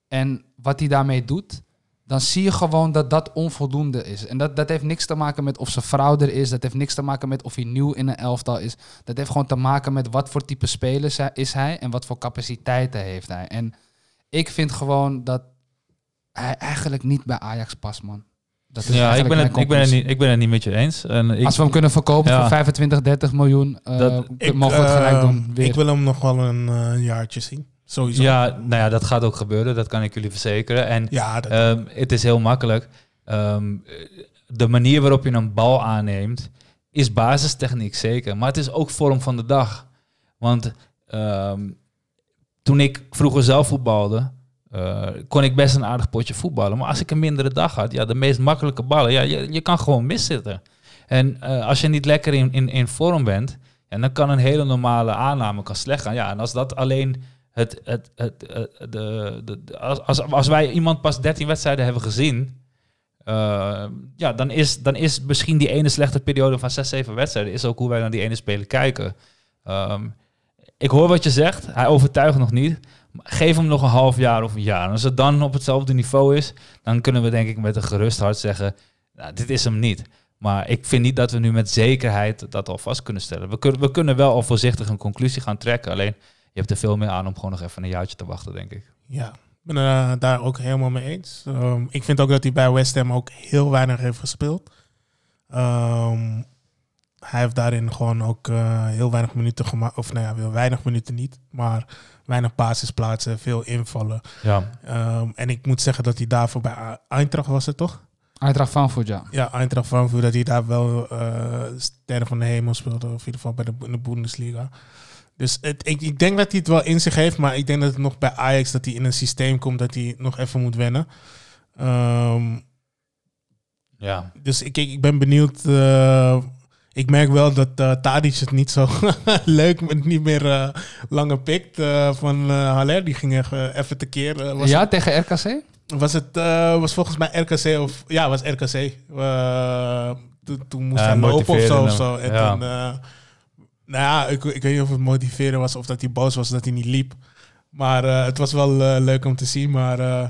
en wat hij daarmee doet, dan zie je gewoon dat dat onvoldoende is. En dat, dat heeft niks te maken met of zijn vrouw er is. Dat heeft niks te maken met of hij nieuw in een elftal is. Dat heeft gewoon te maken met wat voor type speler is hij en wat voor capaciteiten heeft hij. En ik vind gewoon dat hij eigenlijk niet bij Ajax past, man. Dat is
ja, ik ben, het, ik, ben het niet, ik ben het niet met je eens. En ik,
Als we hem kunnen verkopen
Ja.
voor 25, 30 miljoen, eh
Dat-
mogen we het gelijk
eh,
doen. Weer.
Ik wil hem nog wel een eh, jaartje zien. Sowieso.
ja, nou ja, dat gaat ook gebeuren. Dat kan ik jullie verzekeren. En
Ja, dat,
Ehm, het is heel makkelijk. Ehm, de manier waarop je een bal aanneemt is basistechniek zeker, maar het is ook vorm van de dag. Want ehm, toen ik vroeger zelf voetbalde, eh, kon ik best een aardig potje voetballen. Maar als ik een mindere dag had, ja, de meest makkelijke ballen, ja, je, je kan gewoon miszitten. En eh, als je niet lekker in, in, in vorm bent, ja, dan kan een hele normale aanname kan slecht gaan. Ja, en als dat alleen het, het, het, het- de, de, als, als, wij iemand pas 13 wedstrijden hebben gezien, eh, ja, dan is, dan is misschien die ene slechte periode van 6, 7 wedstrijden, is ook hoe wij naar die ene speler kijken. Ehm, ik hoor wat je zegt, hij overtuigt nog niet. Geef hem nog een half jaar of een jaar. En als het dan op hetzelfde niveau is, dan kunnen we denk ik met een gerust hart zeggen, nou, dit is hem niet. Maar ik vind niet dat we nu met zekerheid dat al vast kunnen stellen. We kunnen, we kunnen wel al voorzichtig een conclusie gaan trekken. Alleen hebt er veel meer aan om gewoon nog even een jaartje te wachten, denk ik.
ja, ik ben eh, daar ook helemaal mee eens. Ehm, ik vind ook dat hij bij West Ham ook heel weinig heeft gespeeld. Ehm, hij heeft daarin gewoon ook eh, heel weinig minuten gemaakt. Of nou ja, heel weinig minuten niet. Maar weinig basisplaatsen, veel invallen.
Ja,
Ehm, en ik moet zeggen dat hij daarvoor bij Eintracht was het toch?
Eindracht Frankfurt, ja.
Ja, Eintracht Frankfurt, dat hij daar wel eh sterren van de hemel speelde. Of in ieder geval bij de, in de Bundesliga. Dus het, ik, ik denk dat hij het wel in zich heeft. Maar ik denk dat het nog bij Ajax, dat hij in een systeem komt dat hij nog even moet wennen. Ehm,
Ja.
dus ik, ik, ben benieuwd. eh, ik merk wel dat eh Tadic het niet zo [LAUGHS] leuk met niet meer eh, langer pikt van Haller. Die ging eh, even tekeer. was
ja, tegen RKC?
was het was volgens mij RKC of ja, was RKC. Toen, moest hij lopen of zo of zo. En
Ja.
Nou ja, ik, ik weet niet of het motiveren was of dat hij boos was dat hij niet liep. Maar eh, het was wel eh, leuk om te zien. Maar eh,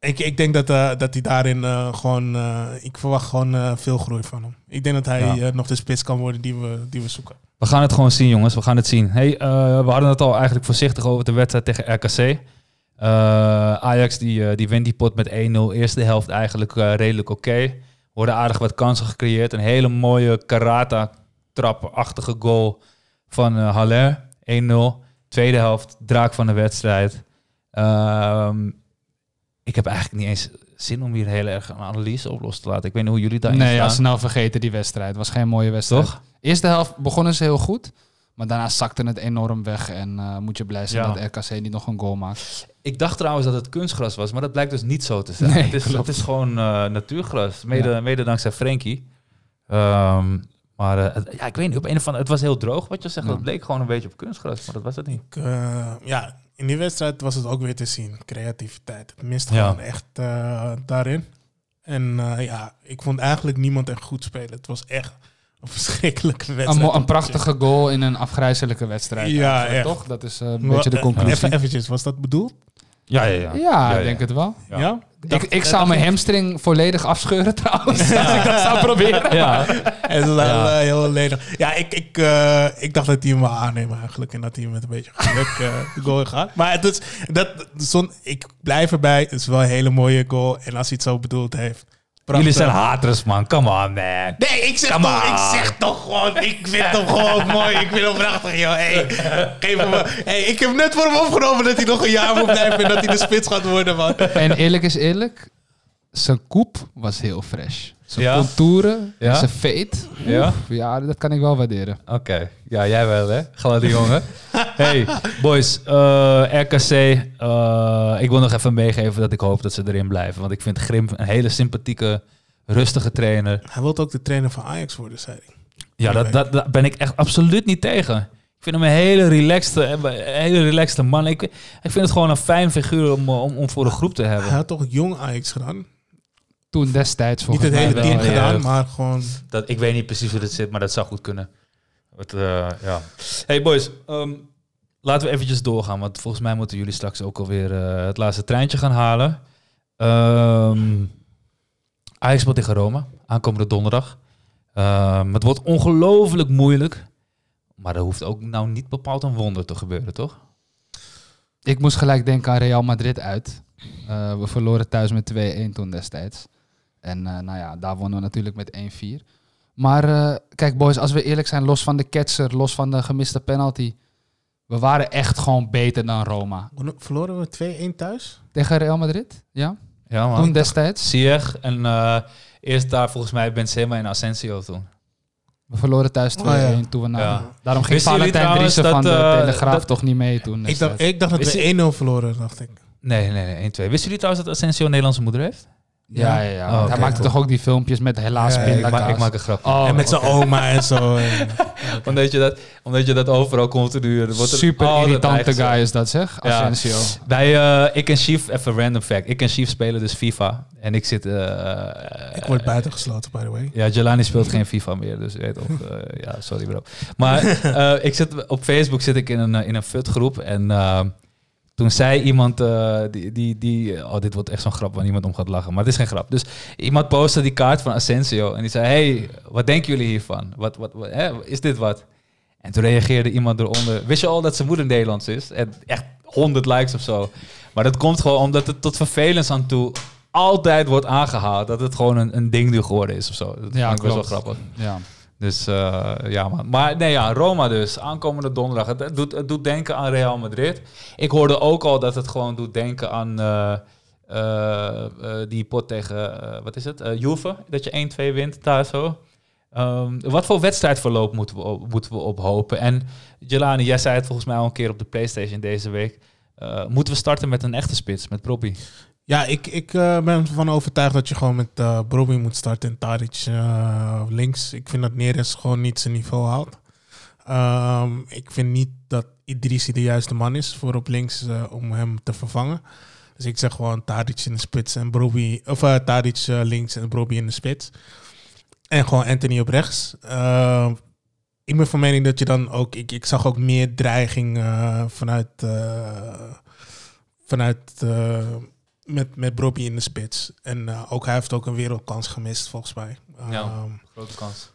ik, ik denk dat, dat hij daarin gewoon. ik verwacht gewoon veel groei van hem. Ik denk dat hij
Ja.
nog de spits kan worden die we, die we zoeken.
We gaan het gewoon zien, jongens. We gaan het zien. Hey, we hadden het al eigenlijk voorzichtig over de wedstrijd tegen RKC. Ajax die, die wint die pot met 1-0. Eerste helft eigenlijk redelijk oké. Worden aardig wat kansen gecreëerd. Een hele mooie karata-trap-achtige goal van eh, Haller. 1-0. Tweede helft, draak van de wedstrijd. Ehm, ik heb eigenlijk niet eens zin om hier heel erg een analyse op los te laten. Ik weet niet hoe jullie daarin
Nee, ja,
staan.
snel vergeten die wedstrijd. Het was geen mooie wedstrijd.
Toch?
Eerste helft begonnen ze heel goed. Maar daarna zakte het enorm weg. En eh, moet je blij zijn
Ja.
dat RKC niet nog een goal maakt.
Ik dacht trouwens dat het kunstgras was, maar dat blijkt dus niet zo te zijn.
Nee,
het, is, het is gewoon eh, natuurgras, mede,
Ja.
mede dankzij Frenkie. Ehm, maar eh, het- ja, ik weet niet, op een of andere, het was heel droog wat je zegt.
Ja.
Het leek gewoon een beetje op kunstgras, maar dat was het niet.
Ik, eh, ja, in die wedstrijd was het ook weer te zien. Creativiteit. Het mist
Ja.
gewoon echt eh, daarin. En ja, ik vond eigenlijk niemand echt goed spelen. Het was echt een [LAUGHS] verschrikkelijke wedstrijd.
Een, een prachtige goal in een afgrijzelijke wedstrijd.
Ja.
Toch? Dat is een beetje de conclusie.
Even eventjes, was dat bedoeld?
Ja, ja, ja.
Ja,
Ja,
ik denk
ja.
het wel.
Ja.
Ik, ik zou mijn hamstring volledig afscheuren [LAUGHS] trouwens. Als ik dat zou proberen.
Ja, [LAUGHS]
Het is wel
Ja.
eh, heel ledig. Ja, ik, ik, eh, ik dacht dat hij hem wel aannemen eigenlijk. En dat hij hem met een beetje geluk eh, [LAUGHS] de goal gaat. Maar het is, dat, zon, ik blijf erbij. Het is wel een hele mooie goal. En als hij het zo bedoeld heeft.
Jullie zijn haters, man. Come on, man.
Nee, ik zeg,
Come
toch, ik zeg toch gewoon, ik vind hem gewoon [LAUGHS] mooi. Ik vind hem prachtig, joh. Hey, geef hem, hey, ik heb net voor hem opgenomen dat hij nog een jaar moet blijven en dat hij de spits gaat worden, man.
En eerlijk is eerlijk, zijn koep was heel fresh. Zijn
Ja?
contouren,
Ja?
zijn fade.
Ja?
Ja, dat kan ik wel waarderen.
Oké, ja, jij wel, hè? Gladde jongen. [LAUGHS] hey, boys, eh, RKC. eh, ik wil nog even meegeven dat ik hoop dat ze erin blijven. Want ik vind Grim een hele sympathieke, rustige trainer.
Hij wil ook de trainer van Ajax worden, zei hij.
Ja, dat, dat, daar ben ik echt absoluut niet tegen. Ik vind hem een hele relaxte, een hele relaxte man. Ik, ik vind het gewoon een fijn figuur om, om, om voor de groep te
Hij
hebben.
had toch jong Ajax gedaan?
Toen destijds
Niet
volgens
het hele team gedaan,
ja.
maar gewoon...
Dat, ik weet niet precies hoe dit zit, maar dat zou goed kunnen. Het, eh, ja. Hey boys, ehm, laten we eventjes doorgaan. Want volgens mij moeten jullie straks ook alweer eh het laatste treintje gaan halen. Ehm Ajax speelt tegen Rome, aankomende donderdag. Ehm, het wordt ongelooflijk moeilijk. Maar er hoeft ook nou niet bepaald een wonder te gebeuren, toch?
Ik moest gelijk denken aan Real Madrid uit. Eh, we verloren thuis met 2-1 toen destijds. En eh, nou ja, daar wonnen we natuurlijk met 1-4. Maar eh, kijk boys, als we eerlijk zijn, los van de ketser, los van de gemiste penalty. We waren echt gewoon beter dan Roma.
Verloren we 2-1 thuis?
Tegen Real Madrid? Ja,
Ja,
toen destijds.
Ziyech en eh, eerst daar volgens mij Benzema en Asensio toen.
We verloren thuis 2-1
Oh, ja.
toen we naar...
Ja.
Daarom ging
Wisten
Valentijn Driessen van de Telegraaf
dat-
toch niet mee toen
Ik dacht, ik dacht dat
Is
we 1-0 verloren, dacht ik.
Nee, nee, nee, 1-2. Wisten jullie trouwens dat Asensio een Nederlandse moeder heeft?
Ja, ja, ja.
Oh,
hij maakte
cool.
toch ook die filmpjes met helaas
Ja,
ik, ik maak een grapje.
Oh,
en met zijn oma en zo. [LAUGHS] en-
Omdat, je dat, omdat je dat overal continu... wordt er
Super
altijd
irritante guy is dat zeg,
Ja.
Asensio.
Wij, eh, ik en Chief, even random fact. Ik en Chief spelen dus FIFA. En ik zit... eh,
ik word buitengesloten, by the way.
Ja, Jelani speelt geen FIFA meer, dus je weet ook. eh, ja, sorry bro. Maar [LAUGHS] eh, ik zit op Facebook zit ik in een, eh, in een FUT groep en eh, toen zei iemand eh, die, die, die, oh dit wordt echt zo'n grap waar niemand om gaat lachen, maar het is geen grap. Dus iemand postte die kaart van Asensio en die zei, hey, wat denken jullie hiervan? Wat, wat, wat, hè, is dit wat? En toen reageerde iemand eronder, wist je al dat zijn moeder Nederlands is? En echt 100 likes of zo. Maar dat komt gewoon omdat het tot vervelens aan toe altijd wordt aangehaald dat het gewoon een, een ding nu geworden is of zo. Dat
Ja,
vond ik best wel
klopt.
grappig.
Ja.
Dus eh, ja, man. Maar nee, ja, Roma dus. Aankomende donderdag. Het, doet, het doet denken aan Real Madrid. Ik hoorde ook al dat het gewoon doet denken aan... eh, eh, die pot tegen, wat is het, Juve, dat je 1-2 wint daar zo. Ehm, wat voor wedstrijdverloop moeten we, op, moeten we ophopen? En Jelani, jij zei het volgens mij al een keer op de Playstation deze week. Moeten we starten met een echte spits, met Bobby?
Ja, ik, ik eh, ben ervan overtuigd dat je gewoon met uh, Broby moet starten en Tadic eh, links. Ik vind dat Neres gewoon niet zijn niveau haalt. Ehm, ik vind niet dat Idrissi de juiste man is voor op links eh, om hem te vervangen. Dus ik zeg gewoon Tadic in de spits en Broby, of eh, Tadic eh, links en Broby in de spits. En gewoon Anthony op rechts. Ehm, ik ben van mening dat je dan ook, ik, ik zag ook meer dreiging eh, vanuit, eh, vanuit eh, met, met in de spits. En eh, ook hij heeft ook een wereldkans gemist volgens mij.
Ja.
Ehm,
Grote kans.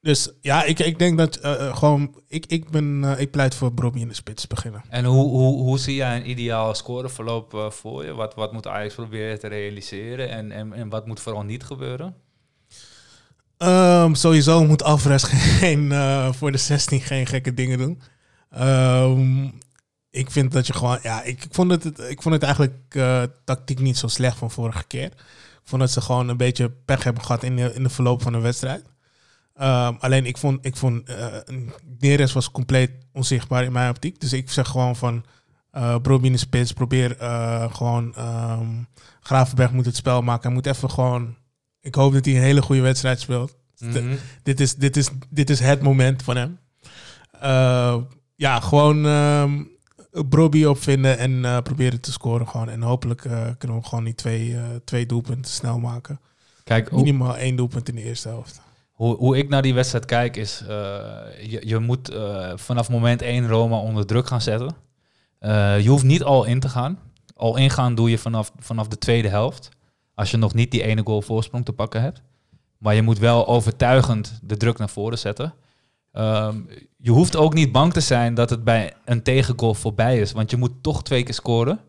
dus ja, ik, ik denk dat eh, eh, gewoon, ik, ik, ben, ik pleit voor Broby in de spits beginnen.
En hoe, hoe, hoe zie jij een ideaal scoreverloop voor je? Wat, wat moet Ajax proberen te realiseren en, en, en wat moet vooral niet gebeuren?
Ehm, sowieso moet Alvarez [LAUGHS] geen, voor de 16 geen gekke dingen doen. Ehm, ik vind dat je gewoon, ja, ik, ik, vond, het, ik vond het eigenlijk eh, tactiek niet zo slecht van vorige keer. Ik vond dat ze gewoon een beetje pech hebben gehad in de, in de verloop van de wedstrijd. Ehm, alleen ik vond, ik vond eh Neres was compleet onzichtbaar in mijn optiek. Dus ik zeg gewoon van de spits, probeer gewoon ehm, Gravenberg moet het spel maken. Hij moet even gewoon, ik hoop dat hij een hele goede wedstrijd speelt.
Mhm.
Dit is, dit, is, dit is het moment van hem. Ja, gewoon ehm Broby opvinden en eh, proberen te scoren gewoon. En hopelijk eh, kunnen we gewoon die twee, eh, twee doelpunten snel maken.
Kijk,
Minimaal één doelpunt in de eerste helft.
hoe, hoe ik naar die wedstrijd kijk is, je, je moet vanaf moment 1 Roma onder druk gaan zetten. Je hoeft niet al in te gaan. Al ingaan doe je vanaf, vanaf de tweede helft. Als je nog niet die ene goal voorsprong te pakken hebt. Maar je moet wel overtuigend de druk naar voren zetten. Ehm, je hoeft ook niet bang te zijn dat het bij een tegengoal voorbij is. Want je moet toch twee keer scoren.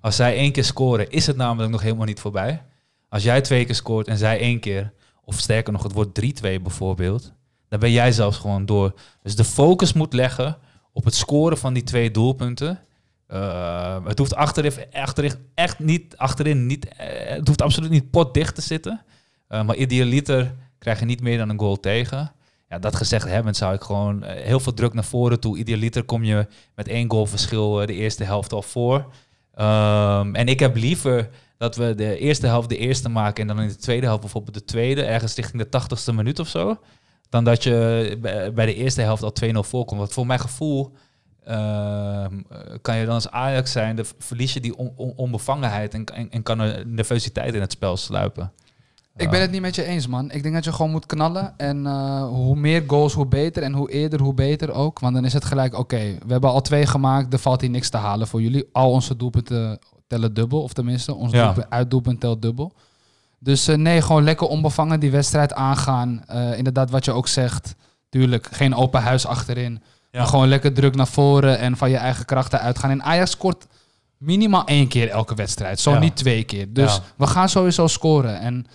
Als zij één keer scoren, is het namelijk nog helemaal niet voorbij. Als jij twee keer scoort en zij één keer, of sterker nog, het wordt 3-2 bijvoorbeeld, dan ben jij zelfs gewoon door. Dus de focus moet leggen op het scoren van die twee doelpunten. Eh, het hoeft achterin, achterin echt niet, achterin niet, eh, het hoeft absoluut niet potdicht te zitten. Eh, maar idealiter krijg je niet meer dan een goal tegen. Ja, dat gezegd hebbend zou ik gewoon eh, heel veel druk naar voren toe. Idealiter kom je met één goal verschil eh, de eerste helft al voor. Ehm, en ik heb liever dat we de eerste helft de eerste maken en dan in de tweede helft bijvoorbeeld de tweede, ergens richting de tachtigste minuut of zo. Dan dat je bij- bij de eerste helft al 2-0 voorkomt. Want voor mijn gevoel ehm, eh, kan je dan als Ajax zijn, de verlies je die on- on- onbevangenheid en, en, en kan er nervositeit in het spel sluipen.
Ik ben het niet met je eens, man. Ik denk dat je gewoon moet knallen. En eh, hoe meer goals, hoe beter. En hoe eerder, hoe beter ook. Want dan is het gelijk, oké, we hebben al twee gemaakt. Er valt hier niks te halen voor jullie. Al onze doelpunten tellen dubbel. Of tenminste, ons
Ja.
doelpunt, uitdoelpunt telt dubbel. Dus eh, nee, gewoon lekker onbevangen die wedstrijd aangaan. Eh, inderdaad, wat je ook zegt. Tuurlijk, geen open huis achterin. Maar gewoon lekker druk naar voren en van je eigen krachten uitgaan. En Ajax scoort minimaal één keer elke wedstrijd. Zo
Ja.
niet twee keer. Dus we gaan sowieso scoren. En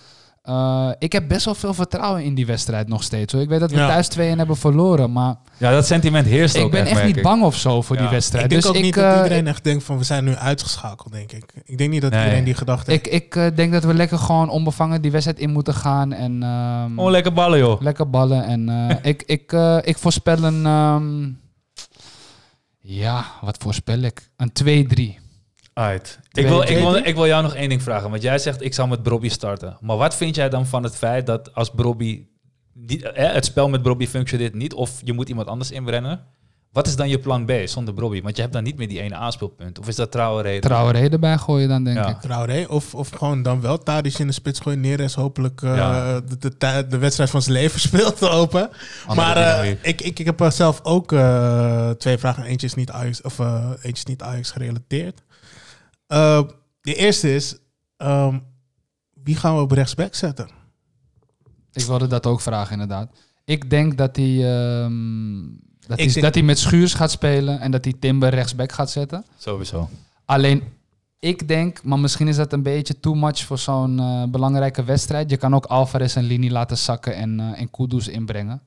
eh, ik heb best wel veel vertrouwen in die wedstrijd nog steeds. Hoor. Ik weet dat we
Ja.
thuis 2-1 hebben verloren. Maar
Ja, dat sentiment heerst ook
ik ben echt niet
ik.
bang of zo voor
Ja.
die wedstrijd.
Ik denk
dus
ook
ik,
niet dat
eh,
iedereen echt denkt van we zijn nu uitgeschakeld, denk ik. Ik denk niet dat
Nee.
iedereen die gedachte heeft.
ik, ik eh, denk dat we lekker gewoon onbevangen die wedstrijd in moeten gaan. En, ehm,
Gewoon lekker ballen, joh.
Lekker ballen. En eh, [LAUGHS] ik, ik, eh, ik voorspel een... ehm, ja, wat voorspel ik? Een 2-3.
Uit. Ik wil, ik, wil, ik wil jou nog één ding vragen. Want jij zegt, ik zal met Brobby starten. Maar wat vind jij dan van het feit dat als Brobby... Niet, eh, het spel met Brobby functioneert niet... of je moet iemand anders inbrengen... Wat is dan je plan B zonder Brobby? Want je hebt dan niet meer die ene aanspeelpunt. Of is dat trouwe reden?
Traoré erbij gooien dan, denk
Ja.
ik.
Traoré, of, of gewoon dan wel Tadic in de spits gooien. Neres hopelijk eh,
Ja.
de, de, wedstrijd van zijn leven [LAUGHS] speelt open. maar eh, ik, ik, ik heb zelf ook eh, twee vragen. Eentje is niet Ajax, of, eh, eentje is niet Ajax gerelateerd. Eh, de eerste is, ehm, wie gaan we op rechtsback zetten?
Ik wilde dat ook vragen, inderdaad. Ik denk dat hij, ehm, dat, hij,
denk-
dat hij met Schuurs gaat spelen en dat hij Timber rechtsback gaat zetten.
Sowieso.
Alleen, ik denk, maar misschien is dat een beetje too much voor zo'n eh, belangrijke wedstrijd. Je kan ook Alvarez en Lini laten zakken en, eh en Kudus inbrengen.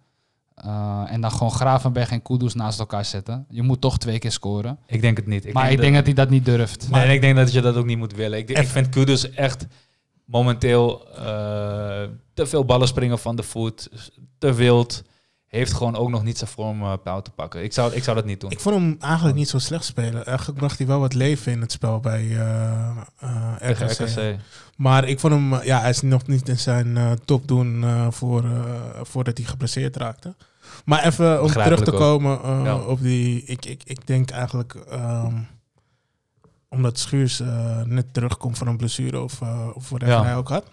Eh, en dan gewoon Gravenberg en Kudus naast elkaar zetten. Je moet toch twee keer scoren.
Ik denk het niet.
maar ik denk dat hij dat niet durft.
Nee, en ik denk dat je dat ook niet moet willen. Ik, ik vind Kudus echt momenteel eh, te veel ballen springen van de voet. Te wild. Heeft gewoon ook nog niet zijn vorm eh pauw te pakken. Ik zou, ik zou dat niet doen.
Ik vond hem eigenlijk niet zo slecht spelen. Eigenlijk bracht hij wel wat leven in het spel bij eh, eh,
Tegen
RKC.
RKC.
Maar ik vond hem, ja, hij is nog niet in zijn top doen eh, voor, eh, voordat hij geblesseerd raakte. Maar even om terug te komen eh,
Ja.
op die, ik, ik, ik denk eigenlijk, ehm, omdat Schuurs eh, net terugkomt van een blessure of, eh of
Ja.
hij ook had,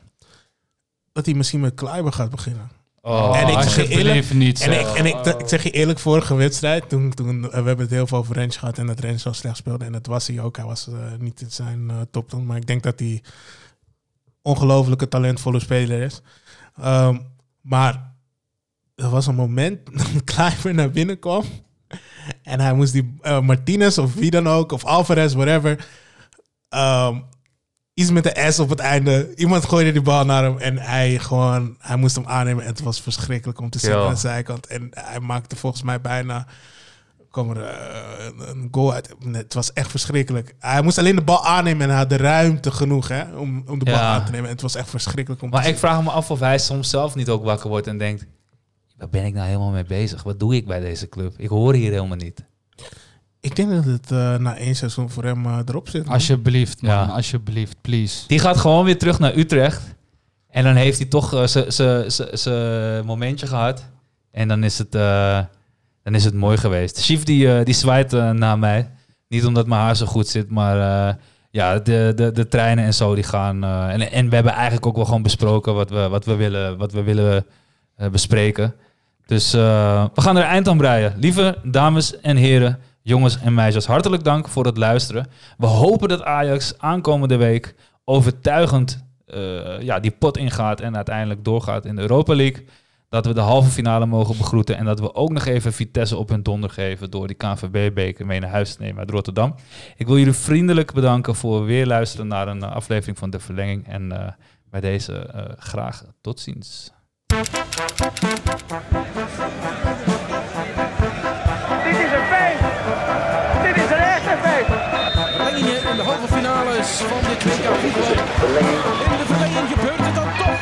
dat hij misschien met Kleiber gaat beginnen.
Oh,
En ik zeg je
alsjeblieft niet.
En, ik, en ik, ik zeg je eerlijk, vorige wedstrijd, toen, toen we hebben het heel veel over Rens gehad en dat Rens zo slecht speelde. En dat was hij ook. Hij was niet in zijn top toen. Maar ik denk dat hij ongelofelijke talentvolle speler is. Ehm, maar er was een moment [LAUGHS] dat Kleiber naar binnen kwam. En hij moest die eh, Martinez of wie dan ook, of Alvarez, whatever. ehm, iets met de S op het einde. Iemand gooide die bal naar hem en hij gewoon, hij moest hem aannemen. En het was verschrikkelijk om te zien aan de zijkant. En hij maakte volgens mij bijna, kwam er eh, een- goal uit. Nee, Het was echt verschrikkelijk. Hij moest alleen de bal aannemen en hij had de ruimte genoeg hè, om, om de bal
Ja.
aan te nemen. En het was echt verschrikkelijk om
Maar ik
zien.
vraag me af of hij soms zelf niet ook wakker wordt en denkt... Waar ben ik nou helemaal mee bezig? Wat doe ik bij deze club? Ik hoor hier helemaal niet.
Ik denk dat het eh, na één seizoen voor hem eh, erop zit. man.
Alsjeblieft, man.
Ja.
Alsjeblieft, please.
Die gaat gewoon weer terug naar Utrecht. En dan heeft hij toch eh, zijn momentje gehad. En dan is het, eh, dan is het mooi geweest. Chief die, die zwaait naar mij. Niet omdat mijn haar zo goed zit, maar eh, ja, de, de, de treinen en zo die gaan. eh, en, en we hebben eigenlijk ook wel gewoon besproken wat we, wat we willen, wat we willen eh, bespreken. Dus eh, we gaan er eind aan breien. Lieve dames en heren, jongens en meisjes, hartelijk dank voor het luisteren. We hopen dat Ajax aankomende week overtuigend eh, ja, die pot ingaat en uiteindelijk doorgaat in de Europa League. Dat we de halve finale mogen begroeten en dat we ook nog even Vitesse op hun donder geven door die KNVB-beker mee naar huis te nemen uit Rotterdam. Ik wil jullie vriendelijk bedanken voor weer luisteren naar een eh, aflevering van De Verlenging. En bij deze graag tot ziens.
Dit is een feest. Dit is een echte feest.
Verlengingen in de halve finales van dit WK voetbal. In de verlenging gebeurt het dan toch.